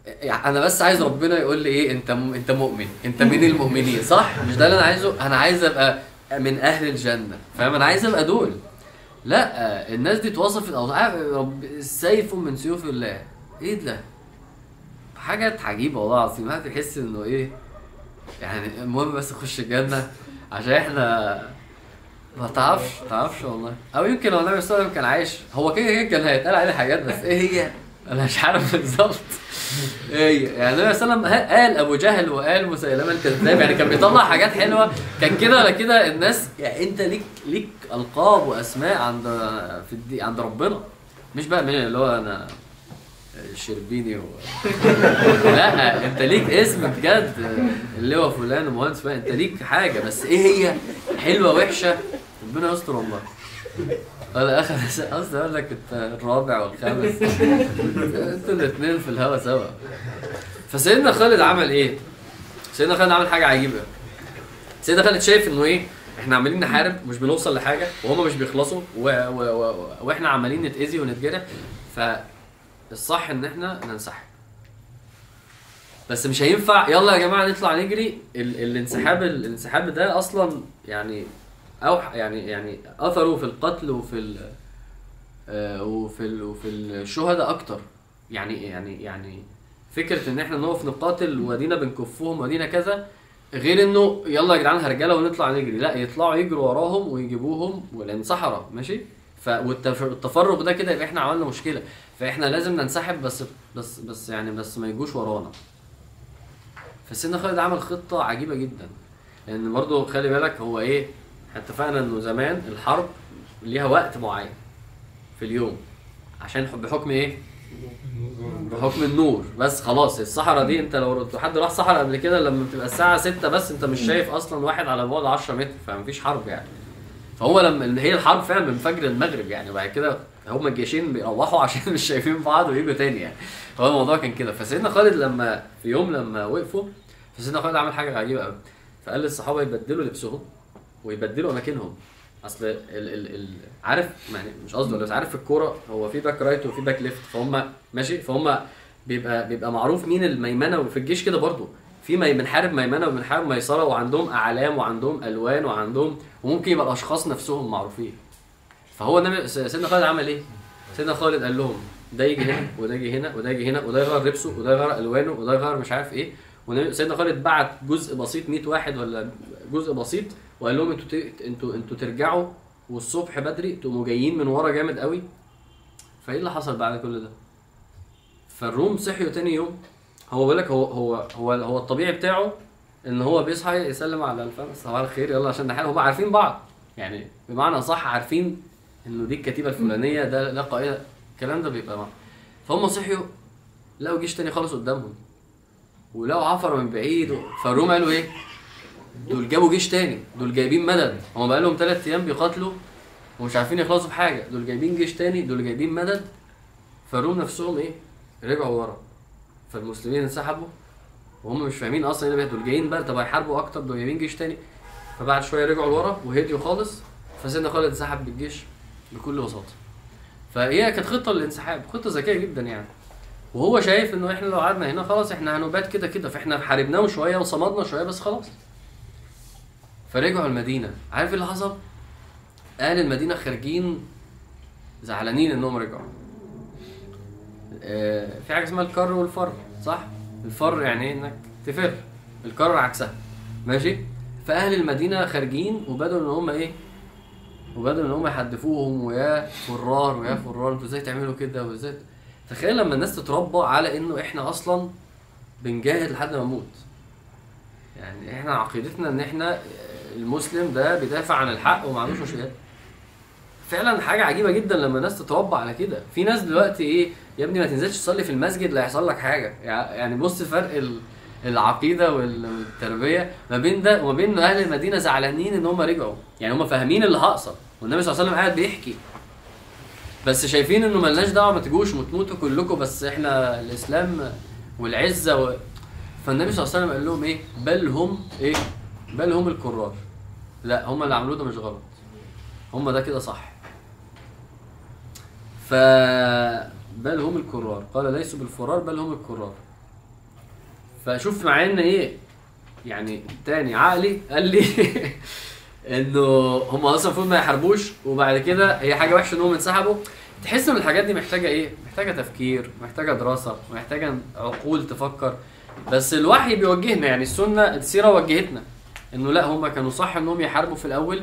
يعني أنا بس عايز ربنا يقول لي إيه أنت م... أنت مؤمن. أنت من المؤمنين صح؟ مش ده اللي أنا عايزه؟ أنا عايز أبقى من أهل الجنة. فاهم؟ أنا عايز أبقى دول. لا الناس دي اتوصفت أو سيف من سيوف الله. إيه ده؟ حاجات عجيبة والله العظيم. يحس إنه إيه؟ يعني المهم بس اخش الجنة عشان إحنا ما تعرفش ما تعرفش والله. أو يمكن لو النبي صلى الله عليه وسلم كان عايش. هو كده كده كان هيتقال عليه حاجات بس إيه هي؟ أنا مش عارف بالظبط. إيه يعني النبي صلى الله عليه وسلم قال أبو جهل وقال مسيلمة الكذاب. يعني كان بيطلع حاجات حلوة. كان كده ولا كده الناس يعني أنت ليك ليك ألقاب وأسماء عند في الدي عند ربنا. مش بقى من اللي هو أنا شربيني و... لا أنت ليك اسم بجد. اللي هو فلان مهندس فلان. أنت ليك حاجة. بس إيه هي حلوة وحشة؟ ربنا يستر والله. ولا آخر قصدي أقول لك الرابع والخامس. أنتوا الاثنين في الهوا سوا. فسيدنا خالد عمل إيه؟ سيدنا خالد عمل حاجة عجيبة. سيدنا خالد شايف إنه إيه؟ إحنا عمالين نحارب مش بنوصل لحاجة وهما مش بيخلصوا و... و... و... وإحنا عمالين نتأذي ونتجرح. فالصح إن إحنا ننسحب. بس مش هينفع. يلا يا جماعة نطلع نجري. ال... الانسحاب الانسحاب ده أصلا يعني أو يعني يعني اثره في القتل وفي ال آه، وفي ال وفي الشهداء أكتر. يعني يعني يعني فكرة إن إحنا نقف نقاتل ودينا بنكفهم ودينا كذا غير إنه يلا يا جدعان هرجالة ونطلع نجري. لا يطلعوا يجروا وراهم ويجيبوهم ولان صحراء ماشي؟ ف والتفرق ده كده يبقى إحنا عملنا مشكلة. فإحنا لازم ننسحب بس بس بس يعني بس ما يجوش ورانا. فسيدنا خالد عمل خطة عجيبة جدا. لأن برضه خلي بالك هو إيه؟ إحنا اتفقنا انه زمان الحرب ليها وقت معين في اليوم. عشان بحكم إيه؟ بحكم النور. بس خلاص الصحراء دي انت لو حد راح صحراء قبل كده لما بتبقى الساعة 6 بس انت مش شايف أصلا واحد على بعد 10 متر فمفيش حرب يعني. فهو لما هي الحرب فعلا من فجر المغرب يعني وبعد كده هما الجيشين بيروحوا عشان مش شايفين بعض ويجوا تاني يعني. هو الموضوع كان كده. فسيدنا خالد لما في يوم لما وقفوا فسيدنا خالد عمل حاجة عجيبة قوي فقال للصحابة يبدلوا لبسهم. ويبدلوا أماكنهم. أصل ال ال ال عارف يعني مش قصدي بس عارف في الكورة هو في back right وفي back left فهم ماشي؟ فهم بيبقى بيبقى معروف مين الميمنة وفي الجيش كده برضو. في بنحارب ميمنة وبنحارب ميسرة وعندهم أعلام وعندهم ألوان وعندهم وممكن يبقى الأشخاص نفسهم معروفين. فهو النبي سيدنا خالد عمل إيه؟ سيدنا خالد قال لهم ده يجي هنا وده يجي هنا وده يجي هنا وده يغير لبسه وده يغير ألوانه وده يغير مش عارف إيه. وسيدنا خالد بعت جزء بسيط 100 واحد ولا جزء بسيط وقال لهم أنتوا أنتوا أنتوا ترجعوا والصبح بدري تقوموا جايين من ورا جامد قوي. فايه اللي حصل بعد كل ده؟ فالروم صحيوا تاني يوم. هو بيقول لك هو هو هو هو الطبيعي بتاعه ان هو بيصحى يسلم على الفرس صباح الخير يلا عشان نحل هم عارفين بعض. يعني بمعنى صح عارفين انه دي الكتيبة الفلانية ده ده قائد. الكلام ده بيبقى معاه فهم صحيوا لقوا جيش تاني خالص قدامهم. ولقوا عفر من بعيد. فالروم قالوا إيه؟ دول جابوا جيش تاني دول جايبين مدد. هم بقالهم ثلاث أيام بيقاتلوا ومش عارفين يخلصوا في حاجة. دول جايبين جيش تاني دول جايبين مدد. فالروم نفسهم إيه؟ رجعوا ورا. فالمسلمين انسحبوا وهم مش فاهمين أصلا إيه. دول جايين بقى طب هيحاربوا أكتر؟ دول جايبين جيش تاني. فبعد شوية رجعوا لورا وهديوا خالص. فسيدنا خالد انسحب بالجيش بكل بساطة. فهي كانت خطة للانسحاب خطة ذكية جدا يعني. وهو شايف إنه إحنا لو قعدنا هنا خلاص إحنا هنبات كده كده. فإحنا حاربناهم شوية وصمدنا شوية بس خلاص. فرجعوا المدينة. عارف إيه اللي حصل؟ أهل المدينة خارجين زعلانين إنهم رجعوا. آه، في حاجة اسمها الكر والفر صح؟ الفر يعني إيه؟ إنك تفر. الكر عكسها. ماشي؟ فأهل المدينة خارجين وبدأوا إن هم إيه؟ وبدأوا إن هم يحدفوهم ويا فرار ويا فرار أنتوا إزاي تعملوا كده وإزاي؟ تخيل لما الناس تتربى على إنه إحنا أصلا بنجاهد لحد ما نموت. يعني إحنا عقيدتنا إن إحنا المسلم ده بيدافع عن الحق وما عندوش مشكلة. فعلا حاجة عجيبة جدا لما الناس تتربى على كده. في ناس دلوقتي إيه يا ابني ما تنزلش تصلي في المسجد لا يحصل لك حاجة. يع- يعني بص فرق ال- العقيدة وال- والتربية ما بين ده وما بين أهل المدينة زعلانين إن هم رجعوا. يعني هم فاهمين اللي هيحصل والنبي صلى الله عليه وسلم قاعد بيحكي. بس شايفين إنه ملناش دعوة ما تجوش وتموتوا كلكم بس إحنا الإسلام والعزة و... فالنبي صلى الله عليه وسلم قال لهم إيه؟ بل هم إيه؟ بل هم الكرار. لا هم اللي عملوه ده مش غلط. هم ده كده صح. ف بل هم الكرار. قال ليسوا بالفرار بل هم الكرار. فشوف مع ان إيه؟ يعني تاني عقلي قال لي إنه هم أصلا المفروض ما يحاربوش وبعد كده هي حاجة وحشة انهم انسحبوا. تحس إن الحاجات دي محتاجة إيه؟ محتاجة تفكير، محتاجة دراسة، محتاجة عقول تفكر. بس الوحي بيوجهنا يعني السنة السيرة وجهتنا. إنه لا هم كانوا صح إنهم يحاربوا في الأول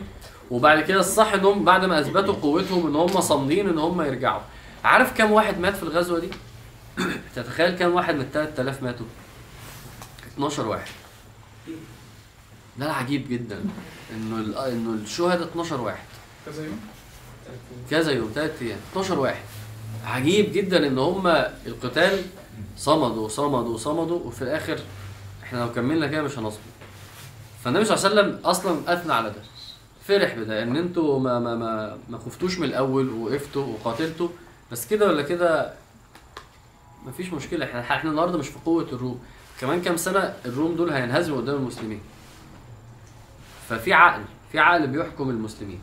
وبعد كده الصح إنهم بعد ما أثبتوا قوتهم إن هم صامدين إن هم يرجعوا. عارف كم واحد مات في الغزوة دي؟ تتخيل كم واحد من ال 3000 ماتوا؟ 12 واحد. ده العجيب جدا إنه إنه الشهداء 12 واحد كذا يوم كذا يوم ثلاث أيام 12 واحد عجيب جدا إن هم القتال صمدوا صمدوا صمدوا وفي الآخر إحنا لو كملنا كده مش هنصمد فالنبي صلى الله عليه وسلم أصلا أثنى على ده. فرح بده إن أنتوا ما ما ما ما خفتوش من الأول ووقفتوا وقاتلتوا. بس كده ولا كده مفيش مشكلة. إحنا إحنا النهارده مش في قوة الروم. كمان كام سنة الروم دول هينهزموا قدام المسلمين. ففي عقل في عقل بيحكم المسلمين.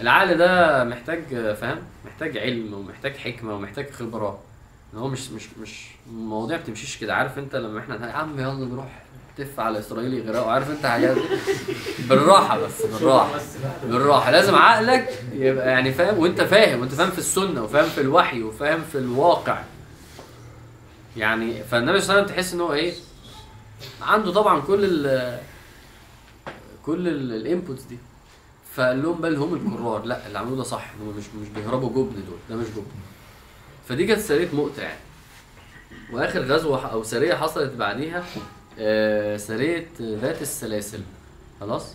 العقل ده محتاج فاهم؟ محتاج علم ومحتاج حكمة ومحتاج خبرة. هو مش مش مش المواضيع بتمشيش كده. عارف أنت لما إحنا يا عم يلا نروح تف على اسرائيل يغرقوا عارف أنت حاجات بالراحة بس بالراحة بالراحة. لازم عقلك يبقى يعني فاهم وأنت فاهم وأنت فاهم في السنة وفاهم في الوحي وفاهم في الواقع. يعني فالنبي صلى الله عليه وسلم تحس إن هو إيه؟ عنده طبعا كل ال كل الإنبوتس دي. فقال لهم بل هم الكرار لا اللي عملوه ده صح. هم مش مش بيهربوا جبن دول. ده مش جبن. فدي كانت سرية مؤتة يعني. وآخر غزوة أو سرية حصلت بعديها آه، سرية ذات السلاسل. خلاص؟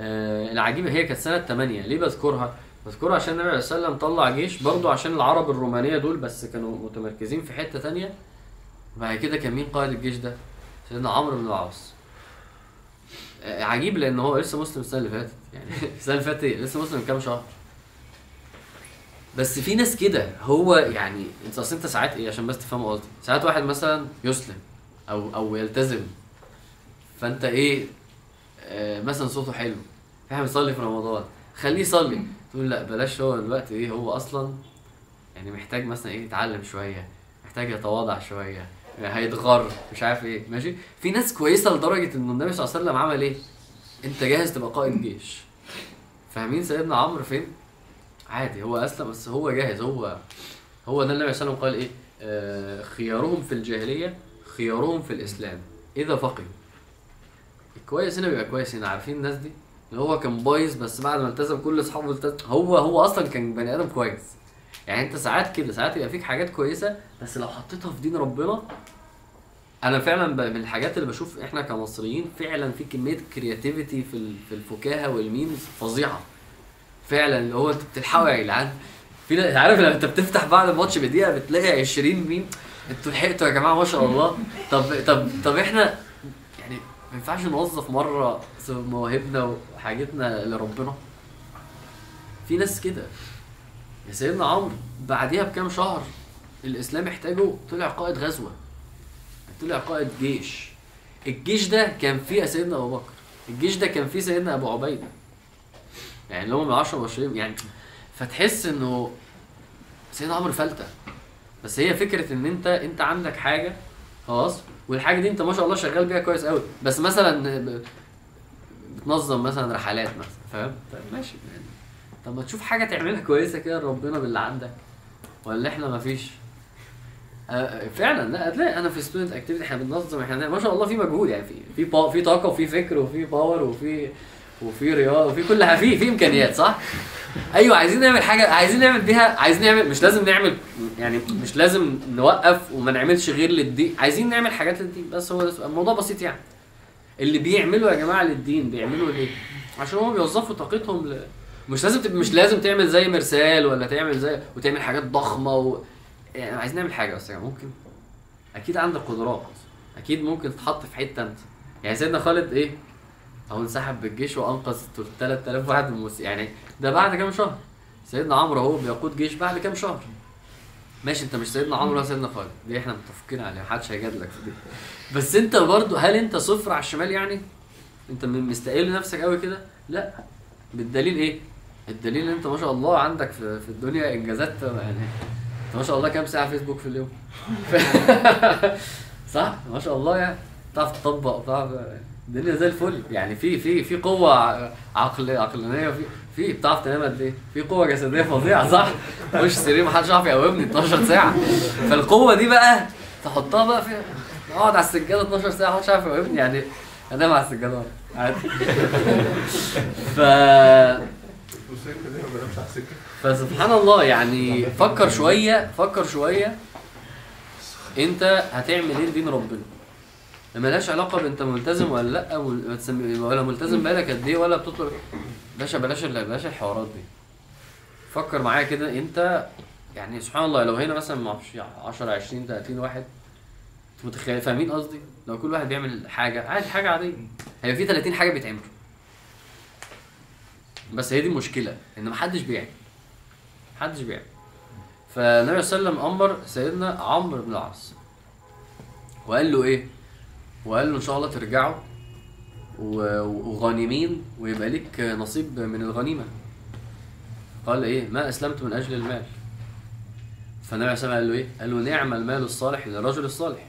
آه، العجيبة هي كانت سنة 8 ليه بذكرها؟ بذكرها عشان النبي عليه الصلاه طلع جيش برضه عشان العرب الرومانية دول بس كانوا متمركزين في حتة تانية. بعد كده كان مين قائد الجيش ده؟ سيدنا عمرو بن العاص. آه، عجيب لأن هو لسه مسلم السنة اللي فاتت. يعني السنة اللي فاتت إيه؟ لسه مسلم من كام شهر. بس في ناس كده هو يعني أنت أصل أنت ساعات إيه؟ عشان بس تفهموا قصدي. ساعات واحد مثلا يسلم. أو أو يلتزم. فأنت إيه آه مثلا صوته حلو. في واحد بيصلي في رمضان خليه يصلي. تقول لا بلاش هو دلوقتي إيه هو أصلا يعني محتاج مثلا إيه يتعلم شوية محتاج يتواضع شوية هيتغر مش عارف إيه. ماشي؟ في ناس كويسة لدرجة إن النبي صلى الله عليه وسلم عمل إيه؟ أنت جاهز تبقى قائد جيش. فاهمين سيدنا عمرو فين؟ عادي هو أسلم بس هو جاهز. هو هو ده النبي صلى الله عليه وسلم قال إيه؟ آه خيارهم في الجاهلية خيارهم في الإسلام. إذا فقهوا. الكويس هنا بيبقى كويس هنا عارفين الناس دي؟ اللي هو كان بايظ بس بعد ما التزم كل أصحابه التزم هو هو أصلا كان بني آدم كويس. يعني أنت ساعات كده ساعات يبقى فيك حاجات كويسة بس لو حطيتها في دين ربنا أنا فعلا من الحاجات اللي بشوف إحنا كمصريين فعلا في كمية creativity في في الفكاهة وال memes فظيعة. فعلا اللي هو أنت بتلحقوا يا جدعان. في عارف لما أنت بتفتح بعد الماتش بدقيقة بتلاقي 20 ميم أنتوا لحقتوا يا جماعة ما شاء الله. طب طب طب إحنا يعني ما ينفعش نوظف مرة مواهبنا وحاجتنا لربنا؟ في ناس كده. يا سيدنا عمرو بعديها بكام شهر الإسلام احتاجه طلع قائد غزوة. طلع قائد جيش. الجيش ده كان فيه سيدنا أبو بكر. الجيش ده كان فيه سيدنا أبو عبيدة. يعني اللي هم من 10 مبشرين يعني فتحس إنه سيدنا عمرو فلتة. بس هي فكرة إن أنت أنت عندك حاجة خلاص والحاجة دي أنت ما شاء الله شغال بيها كويس قوي بس مثلا بتنظم مثلا رحلات مثلا فاهم؟ طيب ماشي. طب ما تشوف حاجة تعملها كويسة كده لربنا باللي عندك. ولا إحنا ما فيش؟ آه، فعلا لا هتلاقي أنا في student activity إحنا بننظم إحنا ما شاء الله في مجهود يعني في في في طاقة وفي فكر وفي باور وفي وفي رياضه وفي كل حاجة في في إمكانيات صح؟ أيوه عايزين نعمل حاجة عايزين نعمل بيها عايزين نعمل مش لازم نعمل يعني مش لازم نوقف وما نعملش غير للدين عايزين نعمل حاجات للدين بس هو ده. الموضوع بسيط يعني اللي بيعملوا يا جماعة للدين بيعملوا ليه؟ عشان هم بيوظفوا طاقتهم ل... مش لازم تب... مش لازم تعمل زي مرسال ولا تعمل زي وتعمل حاجات ضخمة و... يعني عايزين نعمل حاجة بس يعني ممكن أكيد عندك قدرات أكيد ممكن تتحط في حتة أنت يعني سيدنا خالد إيه هو انسحب بالجيش وأنقذ 3000 واحد من المس... يعني ده بعد كام شهر. سيدنا عمرو أهو بيقود جيش بعد كام شهر. ماشي أنت مش سيدنا عمرو ولا سيدنا خالد. دي إحنا متفقين عليها محدش هيجادلك في دي. بس أنت برضو هل أنت صفر على الشمال يعني؟ أنت مستقل نفسك قوي كده؟ لا. بالدليل إيه؟ الدليل إن أنت ما شاء الله عندك في, في الدنيا إنجازات يعني أنت ما شاء الله كام ساعة فيسبوك في اليوم؟ صح؟ ما شاء الله يعني. تعرف تطبق تعرف الدنيا زي الفل. يعني في في في قوة عقل عقلانية وفي في بتعرف تنام قد إيه؟ في قوة جسدية فظيعة صح؟ خش سرير محدش يعرف يقومني 12 ساعة. فالقوة دي بقى تحطها بقى في اقعد على السجادة 12 ساعة محدش يعرف يقومني. يعني أنام على السجادة عادي. ف فسبحان الله يعني فكر شوية فكر شوية. انت هتعمل إيه لدين ربنا؟ ملهاش علاقة بأنت ملتزم ولا لأ ولا ملتزم بقالك قد إيه ولا بتطلب باشا بلاش بلاش الحوارات دي. فكر معايا كده أنت يعني سبحان الله لو هنا مثلا ما أعرفش 10 20 30 واحد أنتوا متخيل؟ فاهمين قصدي؟ لو كل واحد بيعمل حاجة عادي حاجة عادية. هيبقى في 30 حاجة بيتعملوا. بس هي دي المشكلة إن محدش بيعمل. محدش بيعمل. فالنبي صلى الله عليه وسلم أمر سيدنا عمرو بن العاص. وقال له إيه؟ وقال له إن شاء الله ترجعوا وغانمين ويبقى لك نصيب من الغنيمة. قال إيه؟ ما أسلمت من أجل المال. فالنبي عليه قال له إيه؟ قال له نعم المال الصالح للرجل الصالح.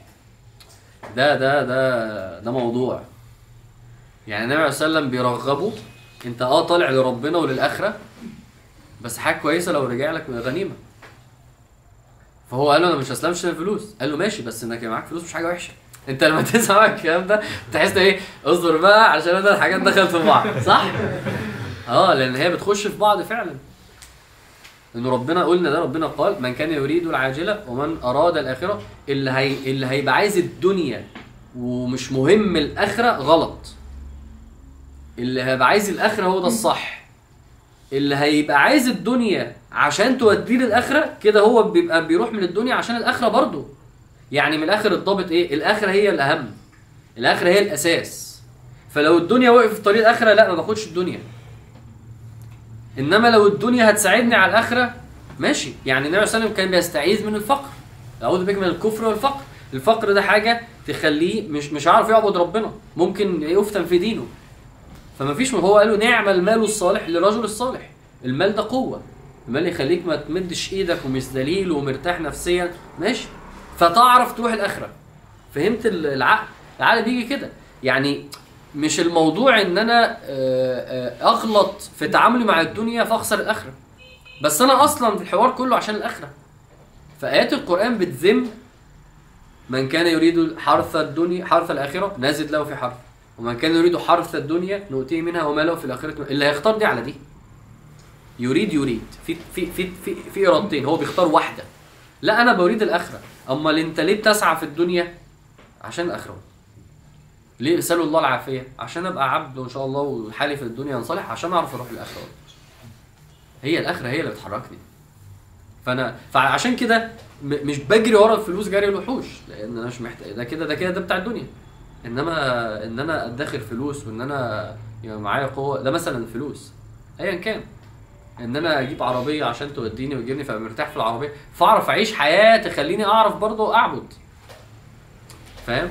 ده ده ده ده موضوع. يعني النبي عليه وسلم بيرغبه أنت آه طالع لربنا وللآخرة بس حاجة كويسة لو رجع لك من غنيمه فهو قال له أنا مش هسلمش الفلوس قال له ماشي بس إنك معاك فلوس مش حاجة وحشة. انت لما تسمع الكلام ده تحس إيه؟ اصبر بقى عشان أنا الحاجات دخلت في بعض. صح؟ آه لأن هي بتخش في بعض فعلا. إن ربنا قلنا ده ربنا قال من كان يريد العاجلة ومن أراد الآخرة اللي هي اللي هيبقى عايز الدنيا ومش مهم الآخرة غلط. اللي هيبقى عايز الآخرة هو ده الصح. اللي هيبقى عايز الدنيا عشان توديه للآخرة كده هو بيبقى بيروح من الدنيا عشان الآخرة برضه. يعني من الآخر الضابط إيه؟ الآخرة هي الأهم. الآخرة هي الأساس. فلو الدنيا وقف في طريق الآخرة لا ما باخدش الدنيا. إنما لو الدنيا هتساعدني على الآخرة ماشي. يعني النبي صلى الله عليه وسلم كان بيستعيذ من الفقر. أعوذ بك من الكفر والفقر. الفقر ده حاجة تخليه مش مش عارف يعبد ربنا. ممكن يفتن في دينه. فما فيش هو قال نعم المال الصالح للرجل الصالح. المال ده قوة. المال يخليك ما تمدش إيدك ومش ذليل ومرتاح نفسيا. ماشي. فتعرف تروح الآخرة. فهمت ال- العقل العقل بيجي كده. يعني مش الموضوع إن أنا آه، آه، أغلط في تعاملي مع الدنيا فأخسر الآخرة. بس أنا أصلا في الحوار كله عشان الآخرة. فآيات القرآن بتذم من كان يريد حرث الدنيا حرث الآخرة نزد له في حرث. ومن كان يريد حرث الدنيا نؤتيه منها وما له في الآخرة. اللي هيختار دي على دي. يريد يريد. في في في في, في إرادتين. هو بيختار واحدة. لا أنا بريد الآخرة. أمال أنت ليه بتسعى في الدنيا؟ عشان الآخرة. ليه اسالوا الله العافية؟ عشان أبقى عبد وإن شاء الله وحالي في الدنيا ينصلح عشان أعرف أروح الاخره هي الآخرة هي اللي بتحركني. فانا فعشان كده مش بجري ورا الفلوس جري الوحوش لأن أنا مش محتاج. ده كده ده كده ده بتاع الدنيا. انما إن أنا أدخر فلوس وإن أنا يبقى معايا قوة ده مثلا فلوس. ايا كان. إن أنا أجيب عربية عشان توديني وتجيبني فأبقى مرتاح في العربية فأعرف أعيش حياه تخليني أعرف برضه أعبد. فاهم؟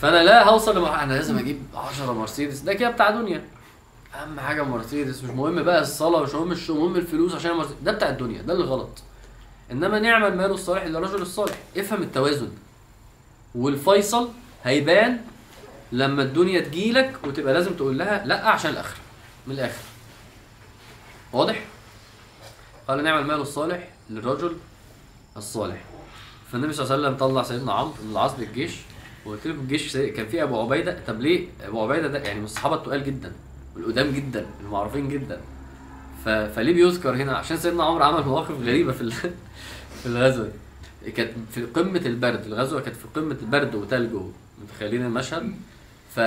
فأنا لا هوصل لمرحله أنا لازم أجيب 10 مرسيدس. ده كده بتاع دنيا. أهم حاجة مرسيدس. مش مهم بقى الصلاة مش مهم مش مهم الفلوس عشان مرسيدس ده بتاع الدنيا ده اللي غلط إنما نعم المال الصالح للرجل الصالح. افهم التوازن. والفيصل هيبان لما الدنيا تجيلك وتبقى لازم تقول لها لأ عشان الآخرة. من الآخر. واضح؟ قال نعم المال الصالح للرجل الصالح. فالنبي صلى الله عليه وسلم طلع سيدنا عمرو بن العاص للجيش وقلت لكم الجيش سي- كان فيه أبو عبيدة. طب ليه أبو عبيدة ده؟ يعني من الصحابة التقال جدا والقدام جدا المعروفين جدا. ف... فليه بيذكر هنا؟ عشان سيدنا عمرو عمل مواقف غريبة في. في الغزوة. كانت في قمة البرد الغزوة كانت في قمة البرد وتلج متخيلين المشهد. ف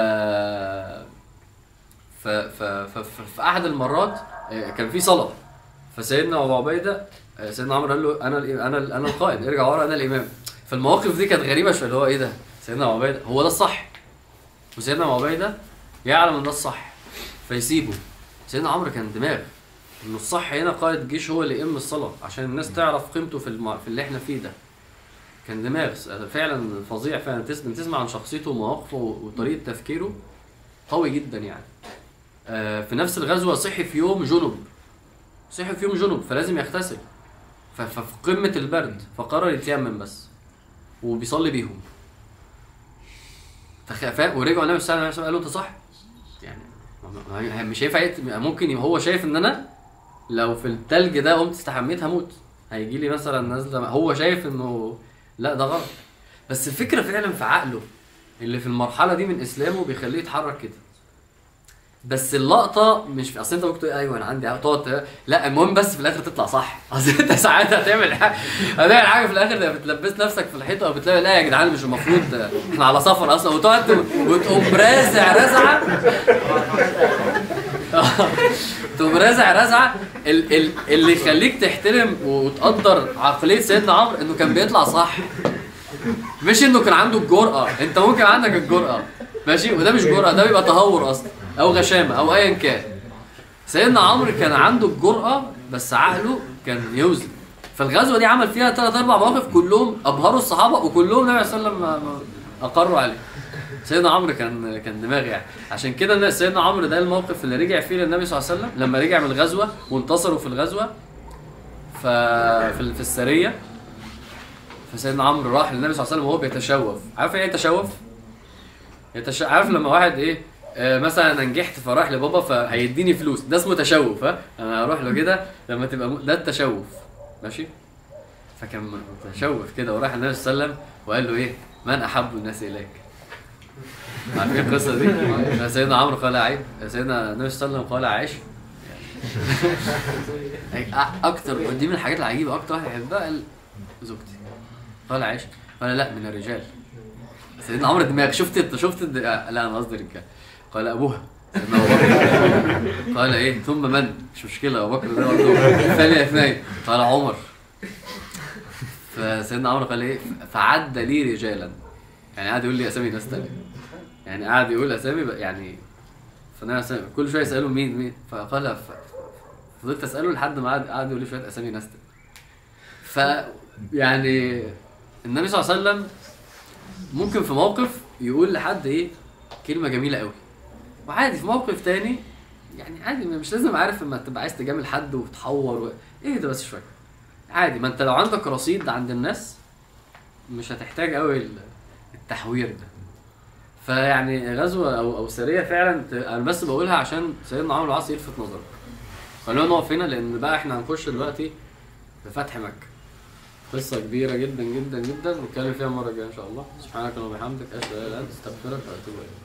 ف ف ف ف في أحد المرات آه، كان في صلاة. فسيدنا أبو عبيدة آه، سيدنا عمرو قال له أنا أنا أنا القائد ارجع ورا أنا الإمام. فالمواقف دي كانت غريبة شوية اللي هو إيه ده؟ سيدنا أبو عبيدة هو ده الصح؟ وسيدنا أبو عبيدة يعلم إن ده الصح فيسيبه. سيدنا عمرو كان دماغ إنه الصح هنا قائد الجيش هو اللي يقيم الصلاة عشان الناس تعرف قيمته في الم... في اللي إحنا فيه ده. كان دماغ فعلا فظيع فعلا. تس- تسمع عن شخصيته ومواقفه وطريقة تفكيره؟ قوي جدا يعني. آه، في نفس الغزوة صحي في يوم جنب صحي في يوم جنب فلازم يغتسل. ففي قمة البرد فقرر يتيمم بس وبيصلي بيهم. فاهم ورجعوا النبي صلى الله عليه وسلم قال له انت صح يعني ما- مش هينفع ممكن هو شايف ان أنا لو في التلج ده قمت استحميت هموت. هيجي لي مثلا نزله هو شايف انه لا ده غلط. بس الفكرة فعلا في عقله اللي في المرحلة دي من إسلامه بيخليه يتحرك كده. بس اللقطة مش في أصل أنت ممكن تقول أيوه أنا عندي تقعد لا المهم بس في الآخر تطلع صح. أصل أنت ساعات هتعمل حاجة. هتعمل حاجة في الآخر بتلبس نفسك في الحيطة وبتلاقي لا يا جدعان مش المفروض إحنا على سفر أصلا. وتقعد وتقوم رازع رزعه تقوم رازع رزعه ال- ال- اللي يخليك تحترم وتقدر عقلية سيدنا عمرو إنه كان بيطلع صح. مش إنه كان عنده الجرأة. أنت ممكن عندك الجرأة. ماشي؟ وده مش جرأة ده بيبقى تهور أصلا. أو غشامة أو ايا كان. سيدنا عمرو كان عنده الجرأة بس عقله كان يوزن. فالغزوة دي عمل فيها ثلاث أربع مواقف كلهم أبهروا الصحابة وكلهم النبي صلى الله عليه وسلم أقروا عليه. سيدنا عمرو كان كان دماغ يعني. عشان كده سيدنا عمرو ده الموقف اللي رجع فيه للنبي صلى الله عليه وسلم لما رجع من الغزوة وانتصروا في الغزوة ف في السرية. فسيدنا عمرو راح للنبي صلى الله عليه وسلم وهو بيتشوف. عارف إيه يتشوف؟ يتش... عارف لما واحد إيه مثلا أنا نجحت فراح لبابا فهيديني فلوس. ده اسمه تشوف ها؟ أنا هروح له كده لما تبقى م... ده التشوف. ماشي؟ فكان متشوف كده وراح للنبي صلى الله عليه وسلم وقال له إيه؟ من أحب الناس إليك. عارفين القصة دي؟ سيدنا عمرو قال عيب سيدنا النبي صلى الله عليه وسلم قال عيش. يعني أكتر ودي من الحاجات العجيبة أكتر واحد يحبها زوجتي. قال عيش. قال لا من الرجال. سيدنا عمرو دماغ شفت شفت آه، لا أنا قصدي رجال قال أبوها. قال إيه ثم من؟ مش مشكلة أبو بكر ده برضه ثانية اثنين قال عمر. فسيدنا عمرو قال إيه فعد لي رجالا. يعني قعد يقول لي أسامي ناس تانية. يعني قعد يقول أسامي يعني أسامي. كل شوية يساله مين مين. فقال. فضلت أسأله لحد ما قعد قعد يقول لي شوية أسامي ناس تانية. ف يعني النبي صلى الله عليه وسلم ممكن في موقف يقول لحد إيه كلمة جميلة قوي وعادي في موقف تاني يعني عادي مش لازم عارف اما تبقى عايز تجامل حد وتحور و... إيه ده بس شوية. عادي ما انت لو عندك رصيد عند الناس مش هتحتاج قوي ال- التحوير ده. فيعني غزوة أو أو سرية فعلا أنا بس بقولها عشان سيدنا عمرو العاص يلفت نظرك خلونا نقف هنا لأن بقى إحنا هنخش دلوقتي في فتح مكة. قصة كبيرة جدا جدا جدا نتكلم فيها المرة الجاية إن شاء الله. سبحانك اللهم وبحمدك أشهد أن لا إله إلا أنت أستغفرك وأتوب إليك.